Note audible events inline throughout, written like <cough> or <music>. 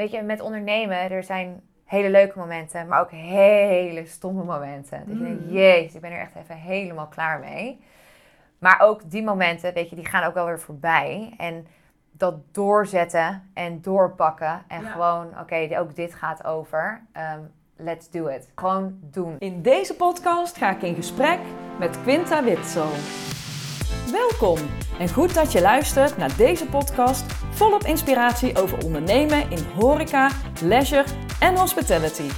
weet je, met ondernemen, er zijn hele leuke momenten, maar ook hele stomme momenten. Dat je denkt, Mm. jezus, ik ben er echt even helemaal klaar mee. Maar ook die momenten, weet je, die gaan ook wel weer voorbij. En dat doorzetten en doorpakken. En Ja. gewoon, oké, ook dit gaat over. Ehm, let's do it. Gewoon doen. In deze podcast ga ik in gesprek met Quinta Witsel. Welkom en goed dat je luistert naar deze podcast volop inspiratie over ondernemen in horeca, leisure en hospitality.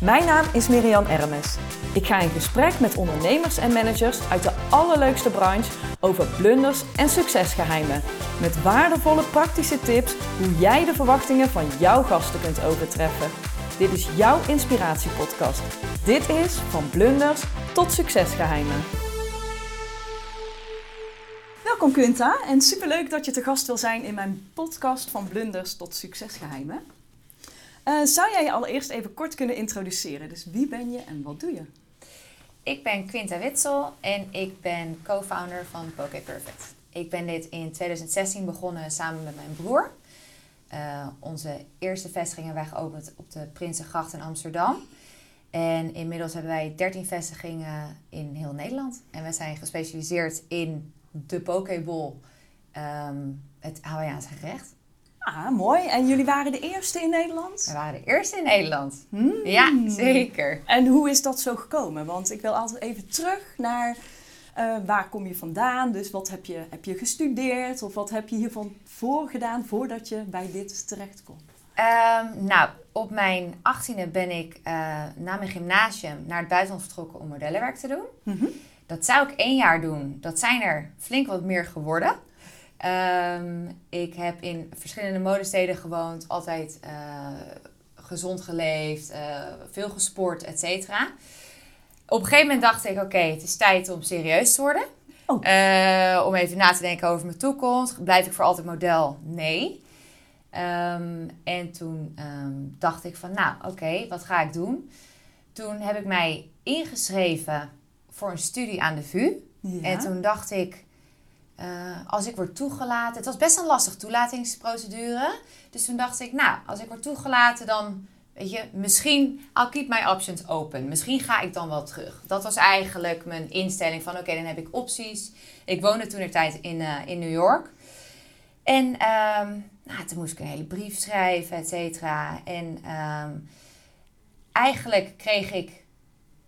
Mijn naam is Miriam Ermes. Ik ga in gesprek met ondernemers en managers uit de allerleukste branche over blunders en succesgeheimen. Met waardevolle praktische tips hoe jij de verwachtingen van jouw gasten kunt overtreffen. Dit is jouw inspiratiepodcast. Dit is van blunders tot succesgeheimen. Welkom Quinta en superleuk dat je te gast wil zijn in mijn podcast van blunders tot succesgeheimen. Eh, zou jij je allereerst even kort kunnen introduceren? Dus wie ben je en wat doe je? Ik ben Quinta Witsel en ik ben co-founder van Poké Perfect. Ik ben dit in 2016 begonnen samen met mijn broer. Eh, onze eerste vestigingen wij geopend op de Prinsengracht in Amsterdam. En inmiddels hebben wij 13 vestigingen in heel Nederland. En we zijn gespecialiseerd in de Pokéball, ehm, het Hawaiiaanse gerecht. Ah, mooi. En jullie waren de eerste in Nederland? We waren de eerste in Nederland. Hmm. Ja, zeker. En hoe is dat zo gekomen? Want ik wil altijd even terug naar eh, waar kom je vandaan? Dus wat heb je, heb je gestudeerd? Of wat heb je hiervan voor gedaan voordat je bij dit terecht kon? Ehm, nou, op mijn achttiende ben ik eh, na mijn gymnasium naar het buitenland vertrokken om modellenwerk te doen. Mhm. Dat zou ik één jaar doen. Dat zijn er flink wat meer geworden. Ehm, ik heb in verschillende modesteden gewoond, altijd eh, gezond geleefd, eh, veel gesport, et cetera. Op een gegeven moment dacht ik, oké, het is tijd om serieus te worden. Oh. Eh, om even na te denken over mijn toekomst. Blijf ik voor altijd model? Nee. Ehm, en toen ehm, dacht ik van, nou oké, wat ga ik doen? Toen heb ik mij ingeschreven voor een studie aan de VU. Ja. En toen dacht ik, eh, als ik word toegelaten... Het was best een lastige toelatingsprocedure. Dus toen dacht ik, nou, als ik word toegelaten, dan... Weet je, misschien, I'll keep my options open. Misschien ga ik dan wel terug. Dat was eigenlijk mijn instelling van, oké, dan heb ik opties. Ik woonde toen een tijd in, eh, in New York. En ehm, nou, toen moest ik een hele brief schrijven, et cetera. En ehm, eigenlijk kreeg ik...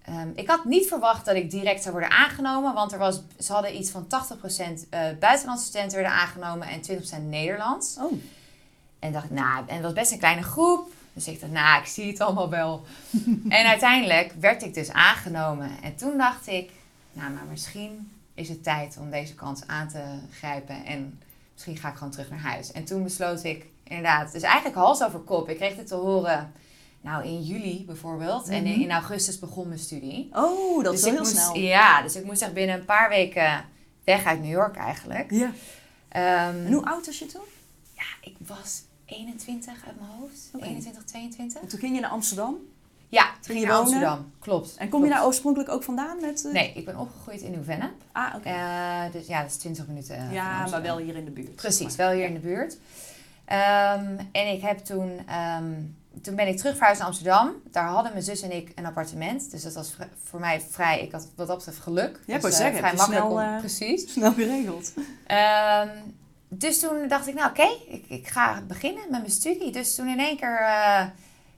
ehm, ik had niet verwacht dat ik direct zou worden aangenomen. Want er was, ze hadden iets van 80% eh buitenlandse studenten werden aangenomen en 20% Nederlands. Oh, En dacht ik, nou, en het was best een kleine groep. Dus ik dacht, nou, ik zie het allemaal wel. <laughs> en uiteindelijk werd ik dus aangenomen. En toen dacht ik, nou, maar misschien is het tijd om deze kans aan te grijpen. En misschien ga ik gewoon terug naar huis. En toen besloot ik, inderdaad, dus eigenlijk hals over kop. Ik kreeg dit te horen, nou, in juli bijvoorbeeld. En in, in augustus begon mijn studie. oh dat is dus heel moest, snel. Ja, dus ik moest echt binnen een paar weken weg uit New York eigenlijk. Ja. Ehm, En hoe oud was je toen? ja, ik was 21 uit mijn hoofd. Oké. 21, 22. En toen ging je naar Amsterdam. Ja, Ging ging je naar? Amsterdam. Klopt. En kom je daar oorspronkelijk ook vandaan? Met, eh, Nee, ik ben opgegroeid in Nieuw-Vennep. Ah, oké. Eh, dus ja, dat is 20 minuten ja, maar wel hier in de buurt. Precies, Maar- wel hier in de buurt. Ehm, en ik heb toen, ehm, toen ben ik terug verhuisd naar Amsterdam. Daar hadden mijn zus en ik een appartement. Dus dat was voor mij vrij, ik had wat dat betreft geluk. Ja, dus, zeggen, vrij makkelijk snel, om, eh, precies. Snel geregeld. Ehm, dus toen dacht ik, nou oké, ik, ik ga beginnen met mijn studie. Dus toen in één keer, eh,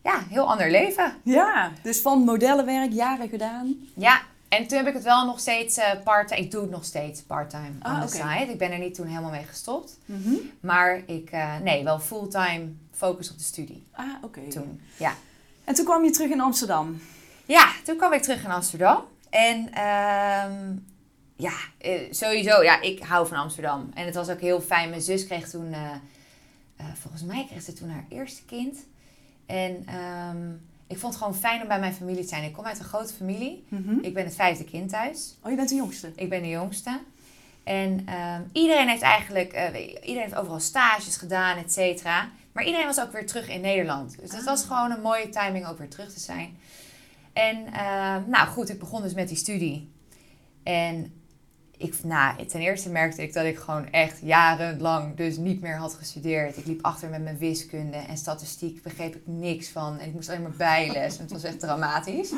ja, heel ander leven. Ja, dus van modellenwerk jaren gedaan. Ja, en toen heb ik het wel nog steeds part-time. Ik doe het nog steeds part-time Ah, on the oké. side. Ik ben er niet toen helemaal mee gestopt. Mhm. Maar ik, nee, wel fulltime focus op de studie Ah, oké. toen. Ja. En toen kwam je terug in Amsterdam. ja, toen kwam ik terug in Amsterdam. En ehm, ja, eh, sowieso, ja, ik hou van Amsterdam. En het was ook heel fijn. Mijn zus kreeg toen, eh, eh, volgens mij kreeg ze toen haar eerste kind. En ehm, ik vond het gewoon fijn om bij mijn familie te zijn. Ik kom uit een grote familie. Mhm. Ik ben het vijfde kind thuis. Oh, je bent de jongste. Ik ben de jongste. En ehm, iedereen heeft eigenlijk, iedereen heeft overal stages gedaan, et cetera. Maar iedereen was ook weer terug in Nederland. Dus het Ah. was gewoon een mooie timing ook weer terug te zijn. En ehm, nou goed, ik begon dus met die studie. En ik, nou, ten eerste merkte ik dat ik gewoon echt jarenlang dus niet meer had gestudeerd. Ik liep achter met mijn wiskunde en statistiek begreep ik niks van. En ik moest alleen maar bijles en het was echt dramatisch.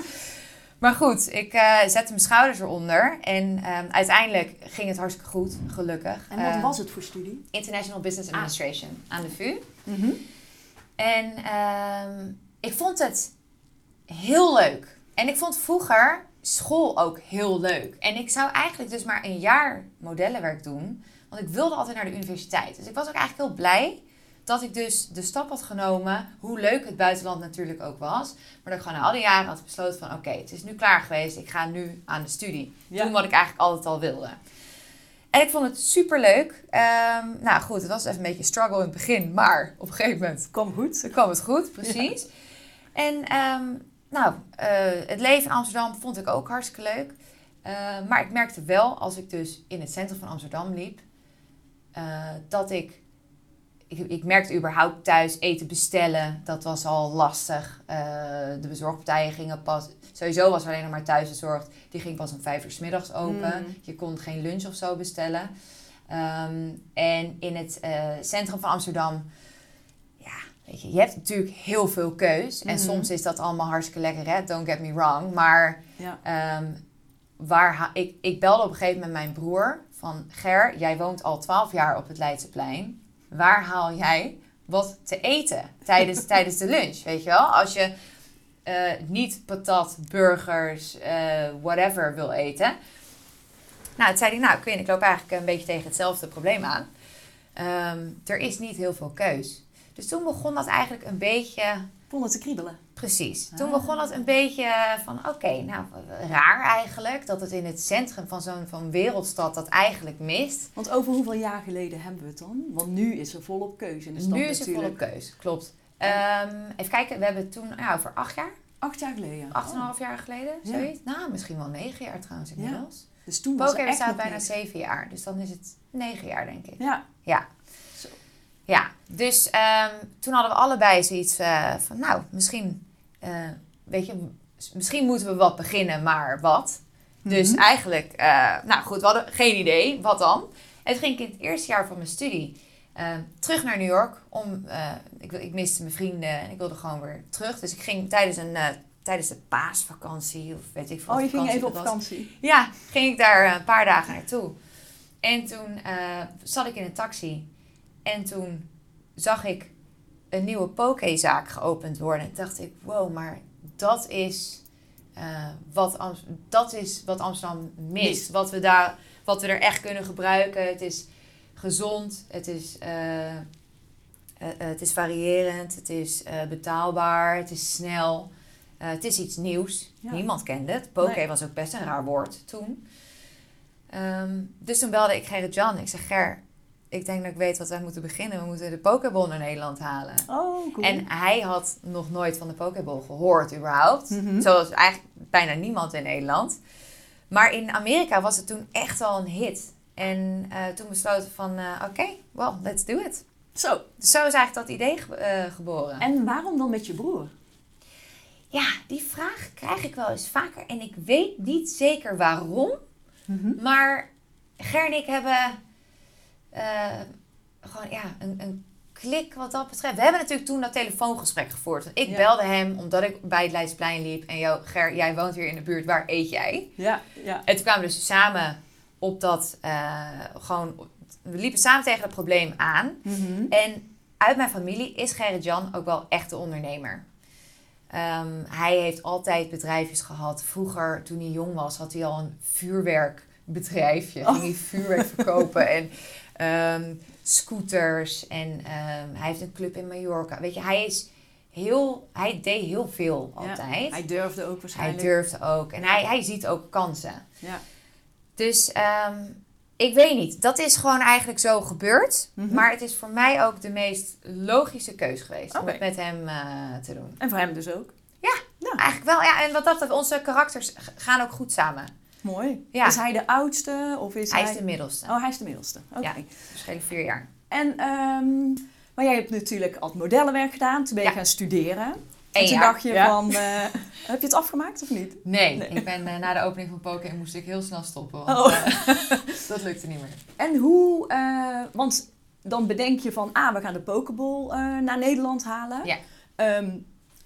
Maar goed, ik uh, zette mijn schouders eronder. En um, uiteindelijk ging het hartstikke goed, gelukkig. En wat uh, was het voor studie? International Business Administration aan de VU. Mm -hmm. En um, ik vond het heel leuk. En ik vond vroeger school ook heel leuk. En ik zou eigenlijk dus maar een jaar modellenwerk doen. Want ik wilde altijd naar de universiteit. Dus ik was ook eigenlijk heel blij dat ik dus de stap had genomen. Hoe leuk het buitenland natuurlijk ook was. Maar dat ik gewoon na al die jaren had besloten van... Oké, het is nu klaar geweest. Ik ga nu aan de studie. Ja. Doen wat ik eigenlijk altijd al wilde. En ik vond het super leuk. Um, nou goed, het was even een beetje struggle in het begin. Maar op een gegeven moment... Kwam goed. kwam het goed, precies. Ja. En um, nou, uh, het leven in Amsterdam vond ik ook hartstikke leuk. Uh, maar ik merkte wel, als ik dus in het centrum van Amsterdam liep, uh, dat ik, ik... Ik merkte überhaupt thuis eten bestellen. Dat was al lastig. de bezorgpartijen gingen pas... Sowieso was er alleen nog maar thuisbezorgd. Die ging pas om vijf uur s middags open. Mm. Je kon geen lunch of zo bestellen. Um, en in het centrum van Amsterdam Weet je, je hebt natuurlijk heel veel keus. En mm -hmm. soms is dat allemaal hartstikke lekker, hè? Don't get me wrong. Maar ja. um, waar ik, ik belde op een gegeven moment mijn broer van... Ger, jij woont al twaalf jaar op het Leidseplein. Waar haal jij wat te eten tijdens, <laughs> tijdens de lunch? Weet je wel? Als je uh, niet patat, burgers, uh, whatever wil eten... Nou, toen zei hij, nou, ik, ik loop eigenlijk een beetje tegen hetzelfde probleem aan. Um, er is niet heel veel keus. Dus toen begon dat eigenlijk een beetje... Begon het te kriebelen. Precies. Toen begon het een beetje van, oké, okay, nou, raar eigenlijk dat het in het centrum van zo'n van wereldstad dat eigenlijk mist. Want over hoeveel jaar geleden hebben we het dan? Want nu is er volop keuze in de stad Nu is er volop keuze, klopt. Um, even kijken, we hebben toen, ja, over acht jaar. Acht jaar geleden? Acht en een half jaar geleden, zoiets. Ja. Nou, misschien wel negen jaar trouwens inmiddels. Ja. Dus toen was Poker het bestaat bijna zeven jaar, dus dan is het negen jaar denk ik. Ja. Ja. Ja, dus um, toen hadden we allebei zoiets uh, van, nou, misschien, uh, weet je, misschien moeten we wat beginnen, maar wat? Mm -hmm. Dus eigenlijk, uh, nou goed, we hadden geen idee, wat dan? En toen ging ik in het eerste jaar van mijn studie terug naar New York. Om, ik, ik miste mijn vrienden en ik wilde gewoon weer terug. Dus ik ging tijdens een tijdens de paasvakantie of weet ik veel. Oh, je ging even op vakantie? Ja, ging ik daar een paar dagen naartoe. En toen zat ik in een taxi en toen zag ik een nieuwe pokezaak geopend worden. En dacht ik, wow, maar dat is, uh, wat, Am dat is wat Amsterdam mist. Wat, we daar, wat we er echt kunnen gebruiken. Het is gezond, het is, uh, uh, het is variërend, het is betaalbaar, het is snel. het is iets nieuws. Ja. Niemand kende het. Nee. was ook best een raar woord toen. Um, dus toen belde ik Gerrit Jan. Ik zeg, Ger, ik denk dat ik weet wat wij moeten beginnen. We moeten de Pokéball naar Nederland halen. Oh, cool. En hij had nog nooit van de Pokéball gehoord überhaupt. Mm -hmm. Zoals eigenlijk bijna niemand in Nederland. Maar in Amerika was het toen echt al een hit. En uh, toen besloten van, uh, oké, okay, well, let's do it. Zo. Dus zo is eigenlijk dat idee ge uh, geboren. En waarom dan met je broer? Ja, die vraag krijg ik wel eens vaker. En ik weet niet zeker waarom. Mm -hmm. Maar Ger en ik hebben uh, gewoon ja, een, een klik wat dat betreft. We hebben natuurlijk toen dat telefoongesprek gevoerd. Want ik ja. belde hem omdat ik bij het Leidsplein liep. En jou, Ger, jij woont hier in de buurt. Waar eet jij? Ja, ja. En toen kwamen we dus samen op dat... Uh, gewoon, we liepen samen tegen het probleem aan. Mm -hmm. En uit mijn familie is Gerrit Jan ook wel echt de ondernemer. Um, hij heeft altijd bedrijfjes gehad. Vroeger, toen hij jong was, had hij al een vuurwerkbedrijfje. Oh. Ging hij vuurwerk verkopen en um, scooters. En um, hij heeft een club in Mallorca. Weet je, hij is heel... Hij deed heel veel altijd. Ja, hij durfde ook waarschijnlijk. Hij durfde ook. En hij, hij ziet ook kansen. Ja. Dus... Um, ik weet niet. Dat is gewoon eigenlijk zo gebeurd. Mm -hmm. Maar het is voor mij ook de meest logische keus geweest okay. om het met hem uh, te doen. En voor hem dus ook? Ja, nou. eigenlijk wel. Ja, en wat dat betreft, onze karakters gaan ook goed samen. Mooi. Ja. Is hij de oudste? Of is hij, hij is de middelste. Oh, hij is de middelste. Oké. Okay. Ja, verschillen vier jaar. En, um, maar jij hebt natuurlijk al modellenwerk gedaan. Toen ben je ja. gaan studeren. En toen jaar, dacht je van, eh, <laughs> heb je het afgemaakt of niet? Nee, Nee. ik ben eh, na de opening van Poké moest ik heel snel stoppen. Want, Oh. eh, <laughs> dat lukte niet meer. En hoe, want dan bedenk je van, ah, we gaan de Pokeball naar Nederland halen. Ja. Ehm,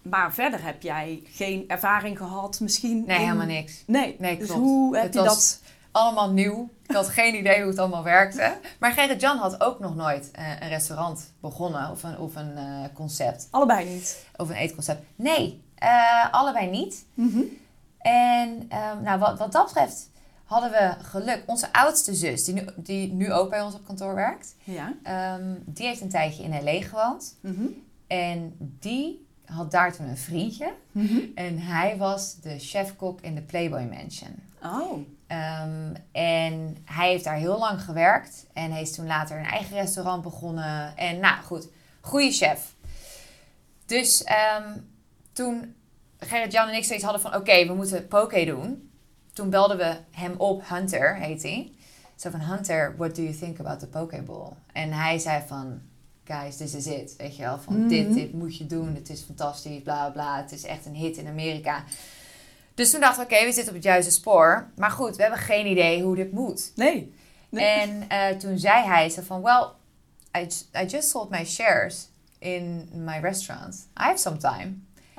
maar verder heb jij geen ervaring gehad misschien? Nee, in- helemaal niks. Nee, Nee, dus klopt. hoe heb Het je was dat... allemaal nieuw. Ik had geen idee hoe het allemaal werkte. Maar Gerrit Jan had ook nog nooit eh, een restaurant begonnen of een, of een eh, concept. Allebei niet. Of een eetconcept. Nee, eh, allebei niet. Mhm. En ehm, nou, wat, wat dat betreft hadden we geluk. Onze oudste zus, die nu, die nu ook bij ons op kantoor werkt, Ja. ehm, die heeft een tijdje in L.A. gewoond. Mhm. En die had daar toen een vriendje. Mhm. En hij was de chef-kok in de Playboy Mansion. Oh. Ehm, en hij heeft daar heel lang gewerkt. En hij is toen later een eigen restaurant begonnen. En nou goed, goede chef. Dus ehm, toen Gerrit-Jan en ik zoiets hadden van... Oké, we moeten poke doen. Toen belden we hem op, Hunter heet hij. Zo van, Hunter, what do you think about the pokeball? En hij zei van... Guys, this is it. Weet je wel, van Mhm. dit, dit moet je doen. Het is fantastisch, bla bla. Het is echt een hit in Amerika. Dus toen dachten we, oké, we zitten op het juiste spoor. Maar goed, we hebben geen idee hoe dit moet. Nee. Nee. En eh, toen zei hij zo van, well, I just sold my shares in my restaurant. I have some time.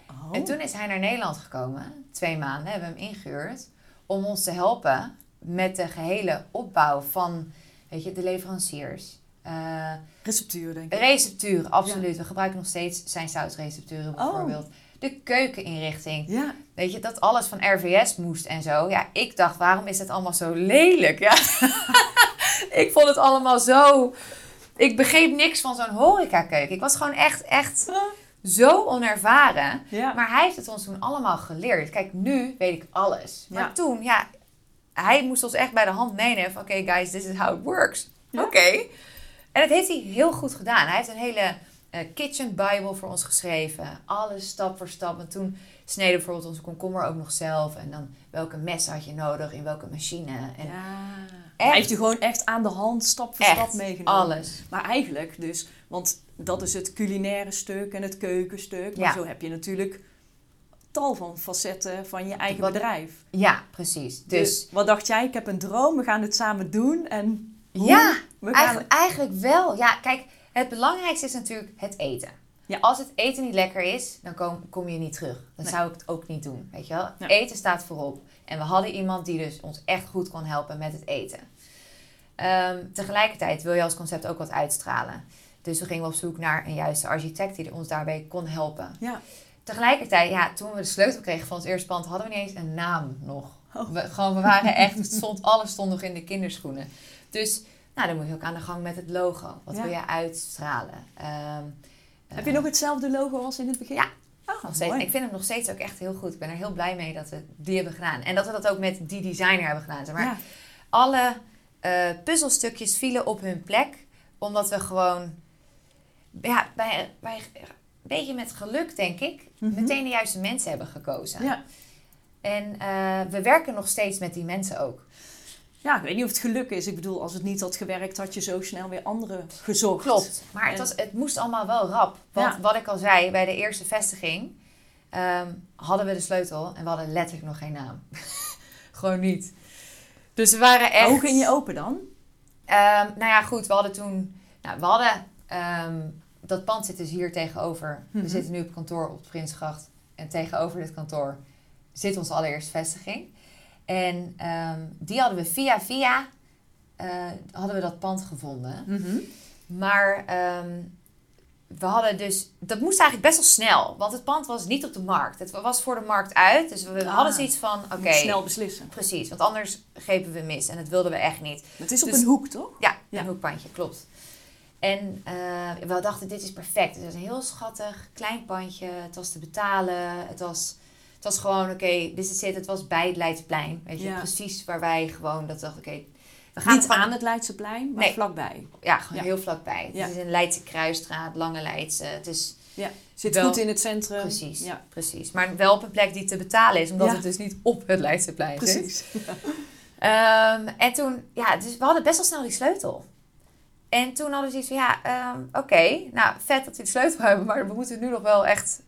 Oh. En toen is hij naar Nederland gekomen, twee maanden, hebben we hem ingehuurd, om ons te helpen met de gehele opbouw van, weet je, de leveranciers. Eh Receptuur, denk ik. recepturen, absoluut. We gebruiken nog steeds zijn sausrecepturen Oh. bijvoorbeeld. De keukeninrichting. Ja. Weet je, dat alles van RVS moest en zo. Ja, ik dacht, waarom is het allemaal zo lelijk? Ja. <laughs> ik vond het allemaal zo... Ik begreep niks van zo'n horecakeuken. Ik was gewoon echt, echt zo onervaren. Ja. Maar hij heeft het ons toen allemaal geleerd. Kijk, nu weet ik alles. Maar Ja. toen, ja, hij moest ons echt bij de hand meenemen. van, Oké, guys, this is how it works. Oké. En dat heeft hij heel goed gedaan. Hij heeft een hele eh, kitchen bible voor ons geschreven. Alles stap voor stap. En toen sneden we bijvoorbeeld onze komkommer ook nog zelf. En dan welke mes had je nodig in welke machine. En ja. Echt? Hij heeft je gewoon echt aan de hand, stap voor stap meegenomen. alles. Maar eigenlijk dus, want dat is het culinaire stuk en het keukenstuk. Maar Ja. zo heb je natuurlijk tal van facetten van je eigen Wat- bedrijf. Ja, precies. Dus, Dus wat dacht jij? Ik heb een droom, we gaan het samen doen. En hoe? ja, we gaan... Eigenlijk, eigenlijk wel. Ja, kijk, het belangrijkste is natuurlijk het eten. Ja. Als het eten niet lekker is, dan kom, kom je niet terug. Dan Nee. zou ik het ook niet doen, weet je wel. Ja. Eten staat voorop. En we hadden iemand die dus ons echt goed kon helpen met het eten. Ehm, tegelijkertijd wil je als concept ook wat uitstralen. Dus we gingen op zoek naar een juiste architect die ons daarbij kon helpen. Ja. Tegelijkertijd, ja, toen we de sleutel kregen van ons eerste pand, hadden we niet eens een naam nog. Oh. We, gewoon, we waren echt, het stond, alles stond nog in de kinderschoenen. Dus, nou, dan moet je ook aan de gang met het logo. Wat Ja. wil je uitstralen? Ehm, Heb je eh, nog hetzelfde logo als in het begin? Ja. Oh, nog steeds. Ik vind hem nog steeds ook echt heel goed. Ik ben er heel blij mee dat we die hebben gedaan. En dat we dat ook met die designer hebben gedaan. Zeg maar Ja. alle eh, puzzelstukjes vielen op hun plek. Omdat we gewoon, ja, bij, bij, een beetje met geluk denk ik, Mhm. meteen de juiste mensen hebben gekozen. Ja. En eh, we werken nog steeds met die mensen ook. ja, ik weet niet of het geluk is. Ik bedoel, als het niet had gewerkt, had je zo snel weer andere gezocht. Klopt. Maar het, was, het moest allemaal wel rap. Want Ja. wat ik al zei, bij de eerste vestiging ehm, hadden we de sleutel en we hadden letterlijk nog geen naam. <laughs> Gewoon niet. Dus we waren echt... Maar hoe ging je open dan? Ehm, nou ja, goed. We hadden toen... Nou, we hadden... ehm, dat pand zit dus hier tegenover. Mhm. We zitten nu op kantoor op Prinsgracht. En tegenover dit kantoor zit onze allereerste vestiging. En ehm, die hadden we via via... eh, hadden we dat pand gevonden. Mhm. Maar ehm, we hadden dus... Dat moest eigenlijk best wel snel. Want het pand was niet op de markt. Het was voor de markt uit. Dus we Ah. hadden zoiets van... Oké, Snel beslissen. precies. Want anders grepen we mis. En dat wilden we echt niet. Het is op Dus- een hoek, toch? Ja, Ja. een hoekpandje, klopt. En eh, we dachten, dit is perfect. Het was een heel schattig, klein pandje. Het was te betalen. Het was, was gewoon, oké, dit is het. Het was bij het Leidseplein. Weet je, Ja. precies waar wij gewoon, dat dachten, oké, we gaan Niet aan het Leidseplein, maar Nee. vlakbij. Ja, gewoon Ja. heel vlakbij. Ja. Het is een Leidse Kruisstraat, Lange Leidse. Het is Ja. Zit Wel- goed in het centrum. precies, Ja, precies. Maar wel op een plek die te betalen is, omdat het dus niet op het Leidseplein zit. precies. <laughs> Ehm, en toen, ja, dus we hadden best wel snel die sleutel. En toen hadden we zoiets van, ja, ehm, oké, nou, vet dat we de sleutel hebben, maar we moeten nu nog wel echt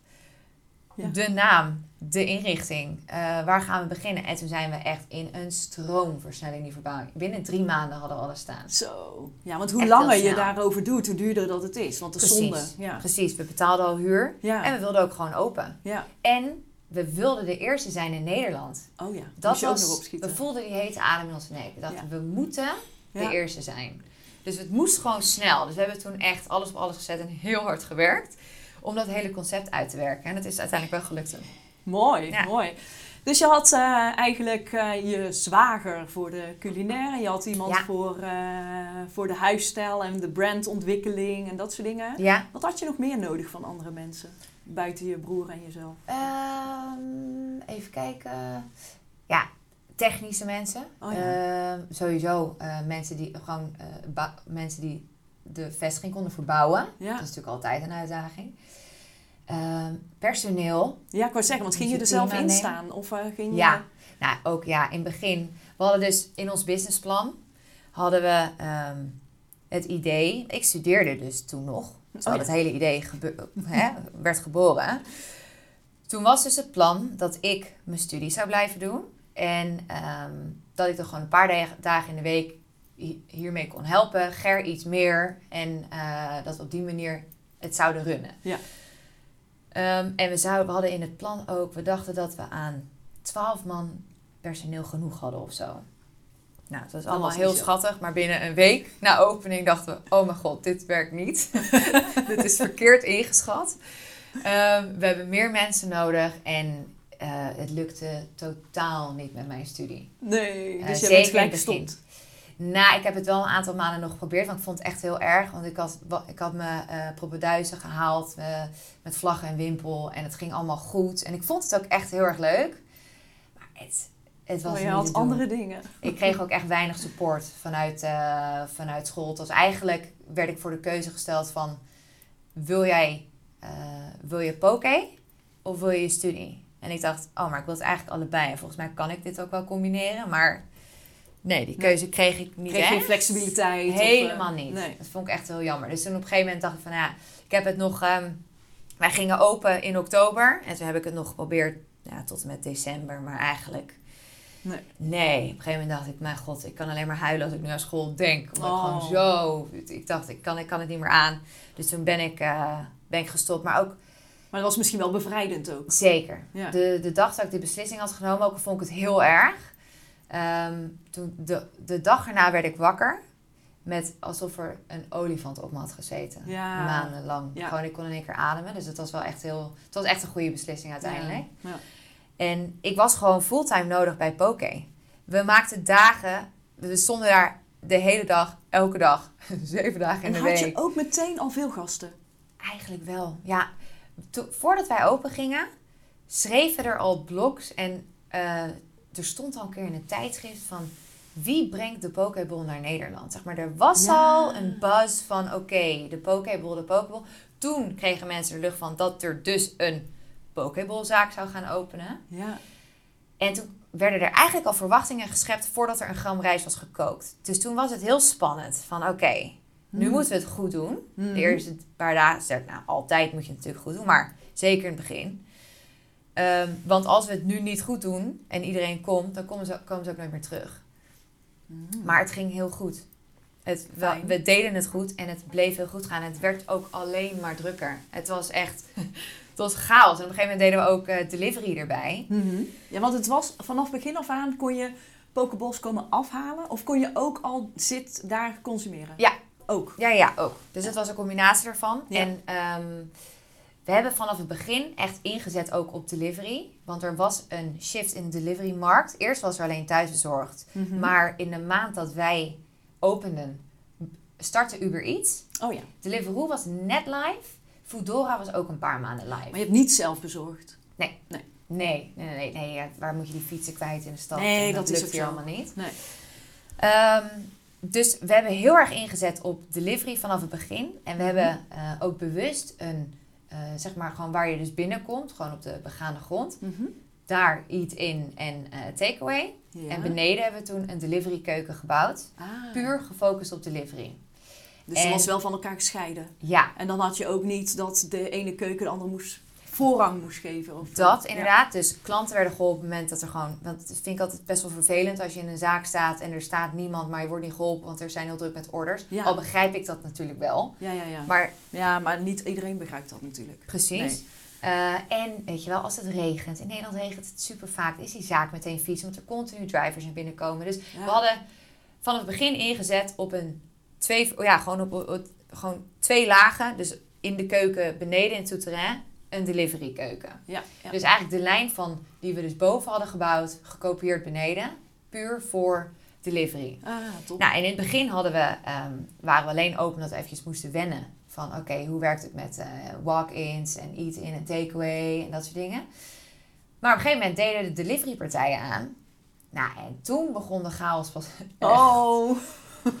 Ja. de naam, de inrichting, eh, waar gaan we beginnen? En toen zijn we echt in een stroomversnelling die verbouwing. Binnen drie maanden hadden we alles staan. Zo. Ja, want hoe Echt langer je daarover doet, hoe duurder dat het is. Want de Precies. zonde. Ja. Precies, we betaalden al huur Ja. en we wilden ook gewoon open. ja. En we wilden de eerste zijn in Nederland. Oh ja. Dat was, we voelden die hete adem in onze nek. We dachten, we moeten de eerste zijn. Dus het moest gewoon snel. Dus we hebben toen echt alles op alles gezet en heel hard gewerkt om dat hele concept uit te werken. En dat is uiteindelijk wel gelukt. Mooi, Ja. mooi. Dus je had eh, eigenlijk eh, je zwager voor de culinaire. Je had iemand Ja. voor, eh, voor de huisstijl en de brandontwikkeling en dat soort dingen. Ja. Wat had je nog meer nodig van andere mensen? Buiten je broer en jezelf. Ehm, even kijken. Ja, technische mensen. Oh ja. Ehm, sowieso mensen, die, gewoon, mensen die de vestiging konden verbouwen. Ja. Dat is natuurlijk altijd een uitdaging. Ehm, personeel. Ja, ik wou zeggen, want ging je er je zelf in staan? Of eh, ging je... Ja. Nou, ook ja, in het begin. We hadden dus in ons businessplan hadden we ehm, het idee. Ik studeerde dus toen nog. Zo Oh ja. dat hele idee gebe- werd geboren. Toen was dus het plan dat ik mijn studie zou blijven doen. En ehm, dat ik er gewoon een paar da- dagen in de week hi- hiermee kon helpen. Ger iets meer. En eh, dat we op die manier het zouden runnen. Ja. Ehm, en we, zouden, we hadden in het plan ook, we dachten dat we aan 12 man personeel genoeg hadden of zo. Nou, dat was allemaal was heel schattig, maar binnen een week na opening dachten we: oh mijn god, dit werkt niet. <laughs> dit is verkeerd ingeschat. Ehm, we hebben meer mensen nodig en eh, het lukte totaal niet met mijn studie. Nee, dus je zeker bent gelijk het gestopt. Nou, ik heb het wel een aantal maanden nog geprobeerd, want ik vond het echt heel erg. Want ik had, ik had mijn eh propeduizen gehaald eh, met vlaggen en wimpel en het ging allemaal goed. En ik vond het ook echt heel erg leuk. Maar het, het was Maar je niet had andere dingen. Ik kreeg ook echt weinig support vanuit, eh, vanuit school. Was eigenlijk, werd ik voor de keuze gesteld van... Wil jij, eh, wil je poké of wil je je studie? En ik dacht, oh, maar ik wil het eigenlijk allebei. En volgens mij kan ik dit ook wel combineren. Maar nee, die keuze kreeg ik niet Kreeg echt. geen flexibiliteit? of, eh, Helemaal niet. Nee. Dat vond ik echt heel jammer. Dus toen op een gegeven moment dacht ik van ja, ik heb het nog. ehm, wij gingen open in oktober en toen heb ik het nog geprobeerd ja, tot en met december, maar eigenlijk. Nee. Nee, op een gegeven moment dacht ik, mijn god, ik kan alleen maar huilen als ik nu aan school denk. Omdat Oh. ik gewoon zo, ik dacht, ik kan, ik kan het niet meer aan. Dus toen ben ik, eh, ben ik gestopt. Maar ook Maar dat was misschien wel bevrijdend ook. Zeker. Ja. De, de dag dat ik de beslissing had genomen, ook vond ik het heel erg. Ehm, toen de, de dag erna werd ik wakker. Met alsof er een olifant op me had gezeten. Ja. Maandenlang. Ja. Gewoon, ik kon in één keer ademen. Dus het was wel echt heel... Het was echt een goede beslissing uiteindelijk. Ja. En ik was gewoon fulltime nodig bij Poké. We maakten dagen... We stonden daar de hele dag, elke dag. <laughs> Zeven dagen in En de had week. je ook meteen al veel gasten? Eigenlijk wel, ja. To- voordat wij open gingen, schreven er al blogs en eh, er stond al een keer in een tijdschrift van wie brengt de Pokéball naar Nederland? Zeg maar, er was Ja. al een buzz van oké, de Pokéball, de Pokéball. Toen kregen mensen de lucht van dat er dus een Pokéballzaak zou gaan openen. Ja. En toen werden er eigenlijk al verwachtingen geschept voordat er een gram rijst was gekookt. Dus toen was het heel spannend van oké, nu Hmm. moeten we het goed doen. Mhm. De eerste paar dagen nou, altijd moet je het natuurlijk goed doen, maar zeker in het begin. Ehm, want als we het nu niet goed doen en iedereen komt, dan komen ze, komen ze ook nooit meer terug. Mhm. Maar het ging heel goed. Het, we deden het goed en het bleef heel goed gaan. Het werd ook alleen maar drukker. Het was echt, <laughs> het was chaos. En op een gegeven moment deden we ook eh, delivery erbij. Mhm. Ja, want het was vanaf begin af aan kon je Pokeballs komen afhalen of kon je ook al zit daar consumeren? Ja. Ook. Ja, ja, ook. Dus het was een combinatie ervan. Ja. En ehm, we hebben vanaf het begin echt ingezet ook op delivery. Want er was een shift in de deliverymarkt. Eerst was er alleen thuisbezorgd. Mhm. Maar in de maand dat wij openden, startte Uber Eats. Oh ja. Deliveroo was net live. Foodora was ook een paar maanden live. Maar je hebt niet zelf bezorgd. Nee, nee, nee. nee, nee, ja, waar moet je die fietsen kwijt in de stad? Nee, dat is lukt ook hier allemaal niet. Nee. Ehm, dus we hebben heel erg ingezet op delivery vanaf het begin. En we hebben eh, ook bewust een, eh, zeg maar gewoon waar je dus binnenkomt, gewoon op de begaande grond. Mhm. Daar eat in en eh takeaway. Ja. En beneden hebben we toen een delivery keuken gebouwd. Ah. Puur gefocust op delivery. Dus En- was wel van elkaar gescheiden. Ja, En dan had je ook niet dat de ene keuken de andere moest voorrang moest geven. Of, Dat Ja. inderdaad. Dus klanten werden geholpen op het moment dat er gewoon... Want dat vind ik altijd best wel vervelend als je in een zaak staat en er staat niemand, maar je wordt niet geholpen, want er zijn heel druk met orders. Ja. Al begrijp ik dat natuurlijk wel. Ja, ja, ja. Maar ja, maar niet iedereen begrijpt dat natuurlijk. precies. Nee. Eh, en weet je wel, als het regent, in Nederland regent het super vaak, is die zaak meteen vies, omdat er continu drivers naar binnen komen. Dus Ja. we hadden van het begin ingezet op een twee, ja, gewoon op, op- op- gewoon twee lagen. Dus in de keuken beneden in het souterrain een delivery keuken. Ja, ja. Dus eigenlijk de lijn van die we dus boven hadden gebouwd, gekopieerd beneden, puur voor delivery. Ah, top. Nou, en in het begin hadden we, ehm, waren we alleen open dat we eventjes moesten wennen. Van oké, hoe werkt het met eh, walk-ins en eat-in en takeaway en dat soort dingen. Maar op een gegeven moment deden de deliverypartijen aan. Nou, en toen begon de chaos pas. <laughs> echt. oh.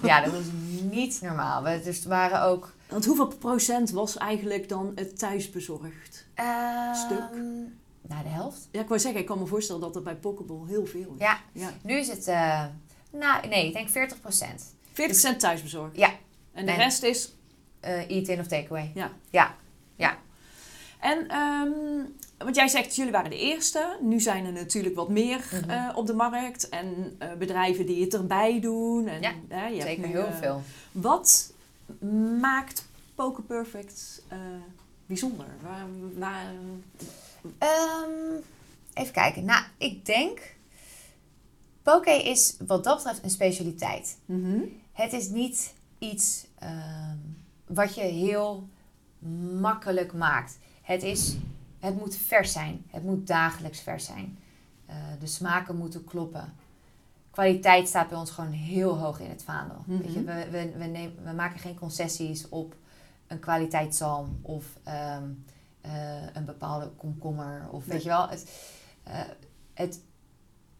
Ja, dat was niet normaal. We, dus waren ook... Want hoeveel procent was eigenlijk dan het thuisbezorgd? ehm, Stuk? Nou, de helft. Ja, ik wou zeggen, ik kan me voorstellen dat er bij Pokeball heel veel is. Ja, Ja. nu is het... eh, nou, nee, ik denk 40 procent. 40% thuisbezorgd. Ja. En de En- rest is... Eh, eat-in of takeaway. Ja. Ja. Ja. En, ehm, want jij zegt, jullie waren de eerste. Nu zijn er natuurlijk wat meer Mhm. eh, op de markt. En bedrijven die het erbij doen. En, Ja, je hebt Zeker nu, heel veel. Wat maakt Poker Perfect eh, bijzonder? Waar, waar, Ehm, even kijken. Nou, ik denk... Poké is wat dat betreft een specialiteit. Mhm. Het is niet iets ehm, wat je heel makkelijk maakt. Het, is, het moet vers zijn. Het moet dagelijks vers zijn. Eh, de smaken moeten kloppen. Kwaliteit staat bij ons gewoon heel hoog in het vaandel. Mhm. Weet je, we, we, we, nemen, we maken geen concessies op een kwaliteitszalm of ehm, eh, een bepaalde komkommer. Of weet je wel, het, eh, het,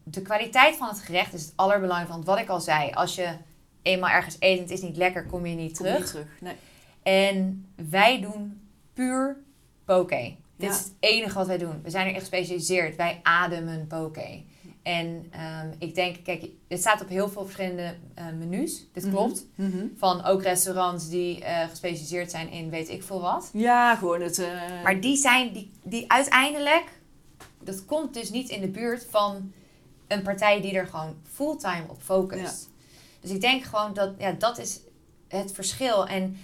de kwaliteit van het gerecht is het allerbelangrijkste. Want wat ik al zei, als je eenmaal ergens eet en het is niet lekker, kom je niet Kom terug. niet terug. Nee. En wij doen puur poke. Dit Ja. is het enige wat wij doen. We zijn er echt gespecialiseerd. Wij ademen poke. En ehm, ik denk, kijk, dit staat op heel veel verschillende eh, menus. Dit Mhm. klopt. Mhm. Van ook restaurants die eh, gespecialiseerd zijn in weet ik veel wat. Ja, gewoon het... eh, Maar die zijn, die, die uiteindelijk, dat komt dus niet in de buurt van een partij die er gewoon fulltime op focust. Dus ik denk gewoon dat, ja, dat is het verschil. En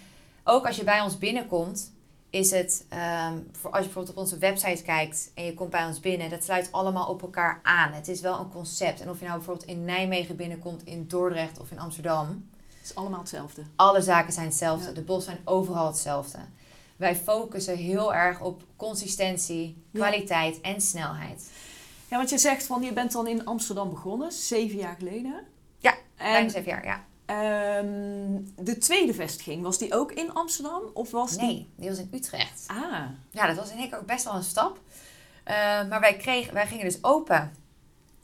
ook als je bij ons binnenkomt, is het, ehm, voor als je bijvoorbeeld op onze website kijkt en je komt bij ons binnen, dat sluit allemaal op elkaar aan. Het is wel een concept. En of je nou bijvoorbeeld in Nijmegen binnenkomt, in Dordrecht of in Amsterdam, Het is allemaal hetzelfde. alle zaken zijn hetzelfde. Ja. De bos zijn overal hetzelfde. Wij focussen heel erg op consistentie, Ja. kwaliteit en snelheid. Ja, want je zegt van je bent dan in Amsterdam begonnen, zeven jaar geleden. Ja, En zeven jaar, ja. Ehm, de tweede vestiging, was die ook in Amsterdam? Of was die... Nee, die was in Utrecht. Ah, Ja, dat was in keer ook best wel een stap. Eh, maar wij, kregen, wij gingen dus open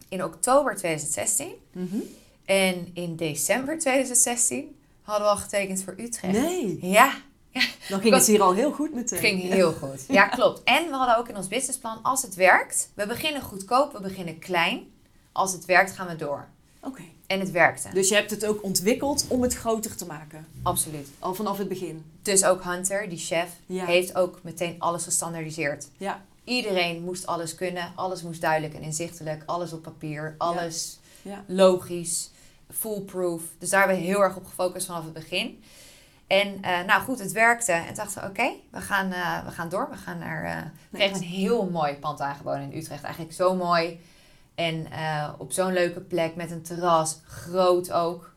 in oktober 2016. mhm. En in december 2016 hadden we al getekend voor Utrecht. nee. Ja, Dan ging het <laughs> hier al heel goed meteen. ging heel goed. Ja, <laughs> klopt. En we hadden ook in ons businessplan, als het werkt, we beginnen goedkoop, we beginnen klein. Als het werkt, gaan we door. Oké. En het werkte. Dus je hebt het ook ontwikkeld om het groter te maken. Absoluut. Al vanaf het begin. Dus ook Hunter, die chef, Ja. heeft ook meteen alles gestandaardiseerd. Ja. Iedereen moest alles kunnen. Alles moest duidelijk en inzichtelijk. Alles op papier. Alles Ja. logisch. Foolproof. Dus daar hebben we heel erg op gefocust vanaf het begin. En eh, nou goed, het werkte. En dachten we, oké, we, gaan, eh, we gaan door. We gaan naar... eh we kregen een heel mooi pand aangeboden in Utrecht. Eigenlijk zo mooi. En eh, op zo'n leuke plek met een terras. Groot ook.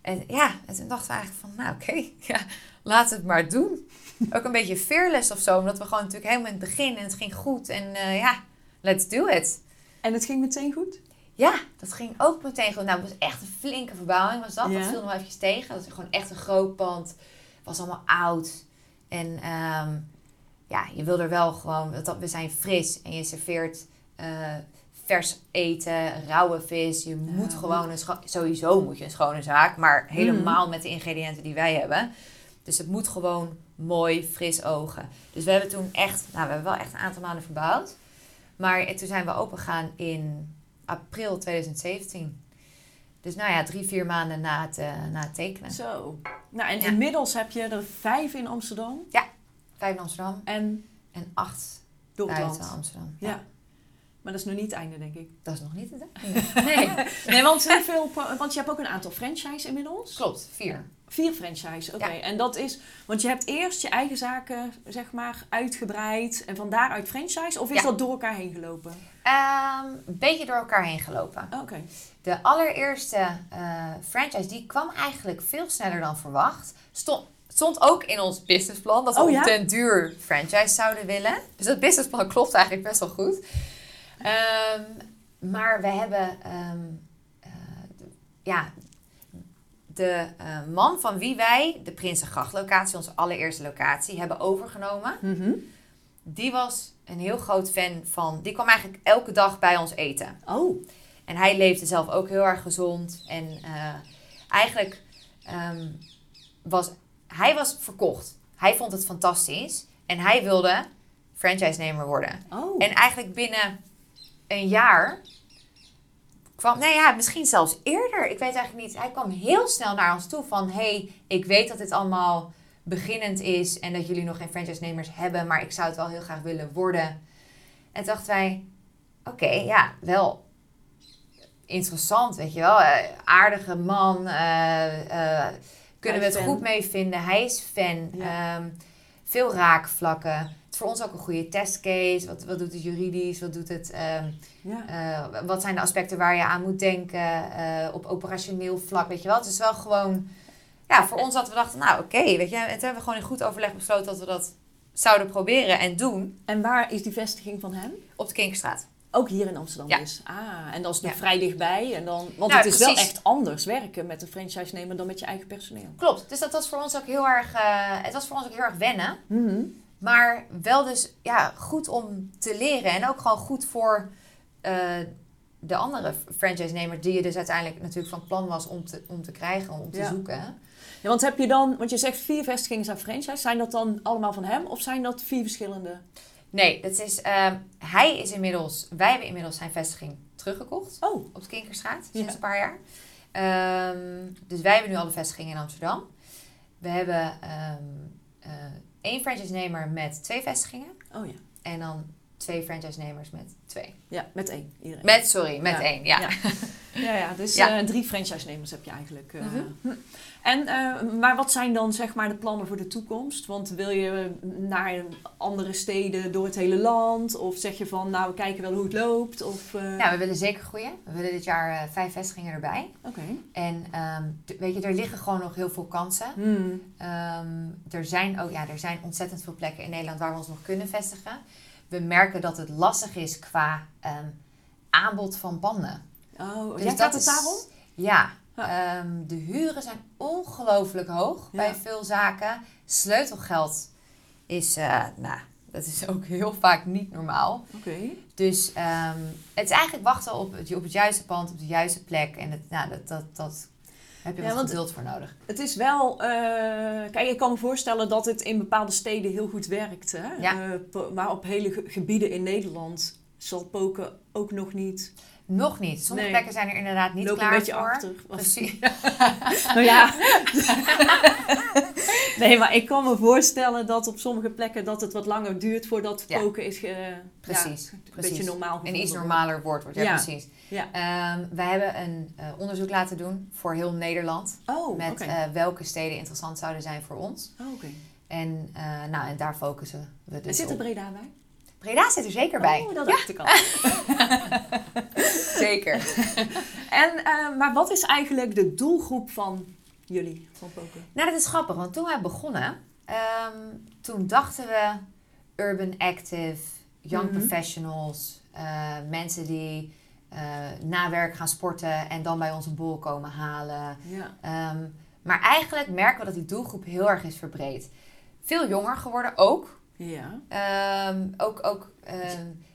En ja, en toen dachten we eigenlijk van, nou oké, <laughs> ja, laten we het maar doen. Ook een beetje fearless of zo. Omdat we gewoon natuurlijk helemaal in het begin en het ging goed. En eh, ja, let's do it. En het ging meteen goed? Ja, dat ging ook meteen goed. Nou, het was echt een flinke verbouwing was dat. Ja. Dat viel nog eventjes tegen. Dat was gewoon echt een groot pand. Het was allemaal oud. En ehm, ja, je wil er wel gewoon... dat- We zijn fris en je serveert eh, vers eten, rauwe vis. Je moet Ja. gewoon een... Sowieso moet je een schone zaak. Maar helemaal met de ingrediënten die wij hebben. Dus het moet gewoon mooi, fris ogen. Dus we hebben toen echt... Nou, we hebben wel echt een aantal maanden verbouwd. Maar toen zijn we open gegaan in april 2017. Dus nou ja, drie, vier maanden na het, eh, na het tekenen. Zo. Nou, en Ja. inmiddels heb je er vijf in Amsterdam. Vijf in Amsterdam En en acht Door buiten. Amsterdam. Ja. Maar dat is nog niet het einde, denk ik. Dat is nog niet het einde. Nee, <laughs> Nee, want, hoeveel, want je hebt ook een aantal franchise inmiddels. klopt. Vier. Vier franchise, oké. Ja. En dat is, want je hebt eerst je eigen zaken, zeg maar, uitgebreid en van daaruit franchise? Of is Ja. dat door elkaar heen gelopen? Ehm, een beetje door elkaar heen gelopen. Oké. De allereerste eh, franchise die kwam eigenlijk veel sneller dan verwacht. Stond, stond ook in ons businessplan dat we Oh, ja? duur franchise zouden willen. Dus dat businessplan klopt eigenlijk best wel goed. Ehm, maar we hebben ehm, eh, ja, de eh, man van wie wij de Prinsengracht-locatie, onze allereerste locatie, hebben overgenomen. Mhm. Die was een heel groot fan van. Die kwam eigenlijk elke dag bij ons eten. Oh, En hij leefde zelf ook heel erg gezond. En eh, eigenlijk ehm, was hij was verkocht. Hij vond het fantastisch. En hij wilde franchise-nemer worden. oh. En eigenlijk binnen een jaar kwam, nee ja, misschien zelfs eerder. Ik weet eigenlijk niet. Hij kwam heel snel naar ons toe van, hey, ik weet dat dit allemaal beginnend is en dat jullie nog geen franchise-nemers hebben, maar ik zou het wel heel graag willen worden. En dachten wij, oké, ja, wel interessant, weet je wel. Eh, aardige man, eh, eh, kunnen we het goed mee vinden. Hij is fan. Ja. Ehm, veel raakvlakken. Het voor ons ook een goede testcase. Wat, wat doet het juridisch? Wat doet het... ehm, ja. eh, wat zijn de aspecten waar je aan moet denken eh, op operationeel vlak, weet je wel? Het is wel gewoon, ja, voor ons dat we dachten, nou oké, weet je, en toen hebben we gewoon in goed overleg besloten dat we dat zouden proberen en doen En waar is die vestiging van hem? op de Kinkerstraat. Ook hier in Amsterdam Ja. dus. Ah, en dat is nog Ja. vrij dichtbij. En dan, want Nou, het is wel echt anders werken met een franchise-nemer dan met je eigen personeel. Klopt, dus dat was voor ons ook heel erg, eh, het was voor ons ook heel erg wennen, Mhm. Maar wel dus, ja, goed om te leren en ook gewoon goed voor eh, de andere franchise-nemer die je dus uiteindelijk natuurlijk van plan was om te, om te krijgen, om te Ja. zoeken. Ja, want heb je dan, want je zegt vier vestigingen zijn franchise. Zijn dat dan allemaal van hem of zijn dat vier verschillende? Nee, dat is, ehm, hij is inmiddels, wij hebben inmiddels zijn vestiging teruggekocht Oh, op de Kinkerstraat sinds Ja. een paar jaar. Ehm, dus wij hebben nu al de vestigingen in Amsterdam. We hebben ehm, eh, één franchise-nemer met twee vestigingen oh ja. en dan twee franchise-nemers met twee. Ja, met één. Iedereen. Met, sorry, met Ja. één, ja. Ja. <laughs> Ja, ja dus Ja. eh, drie franchise-nemers heb je eigenlijk. eh. Mhm. Hm. En, eh, maar wat zijn dan zeg maar de plannen voor de toekomst? Want wil je naar andere steden door het hele land? Of zeg je van, nou, we kijken wel hoe het loopt? Of, eh, Ja, we willen zeker groeien. We willen dit jaar vijf vestigingen erbij. Oké. En ehm, weet je, er liggen gewoon nog heel veel kansen. Hmm. Ehm, er, zijn ook, ja, er zijn ontzettend veel plekken in Nederland waar we ons nog kunnen vestigen. We merken dat het lastig is qua ehm, aanbod van panden. Oh, Dus ja, dat gaat het daarom? Ja, Ja. ehm, de huren zijn ongelooflijk hoog Ja. bij veel zaken. Sleutelgeld is, eh, nou, dat is ook heel vaak niet normaal. Oké. Dus ehm, het is eigenlijk wachten op het, op het juiste pand, op de juiste plek. En het, nou, dat, dat, dat heb je Ja, wat want- geduld voor nodig. Het is wel, eh, kijk, ik kan me voorstellen dat het in bepaalde steden heel goed werkt. Hè? Ja. Eh, maar op hele ge- gebieden in Nederland zal poken ook nog niet. Nog niet. Sommige Nee. plekken zijn er inderdaad niet Lopen klaar een beetje voor. achter. Precies. <laughs> Nou ja. <laughs> nee, maar ik kan me voorstellen dat op sommige plekken dat het wat langer duurt voordat Ja. poken is ge, Precies, ja, een precies. beetje normaal Een gevonden iets wordt. normaler woord wordt. Ja, Ja. precies. Ja. Ehm, we hebben een eh, onderzoek laten doen voor heel Nederland. Oh, met eh, welke steden interessant zouden zijn voor ons. Oh, oké. En, eh, nou, en daar focussen we En dus zit er. Breda bij? Breda zit er zeker bij. Oh, dat dacht ik al. <laughs> Zeker. <laughs> En, eh, maar wat is eigenlijk de doelgroep van jullie, van poken? Nou, dat is grappig, want toen wij begonnen, ehm, toen dachten we urban active, young Mhm. professionals, eh, mensen die eh, na werk gaan sporten en dan bij ons een bol komen halen. Ja. Ehm, maar eigenlijk merken we dat die doelgroep heel erg is verbreed. Veel jonger geworden ook. Ja. Ehm, ook ook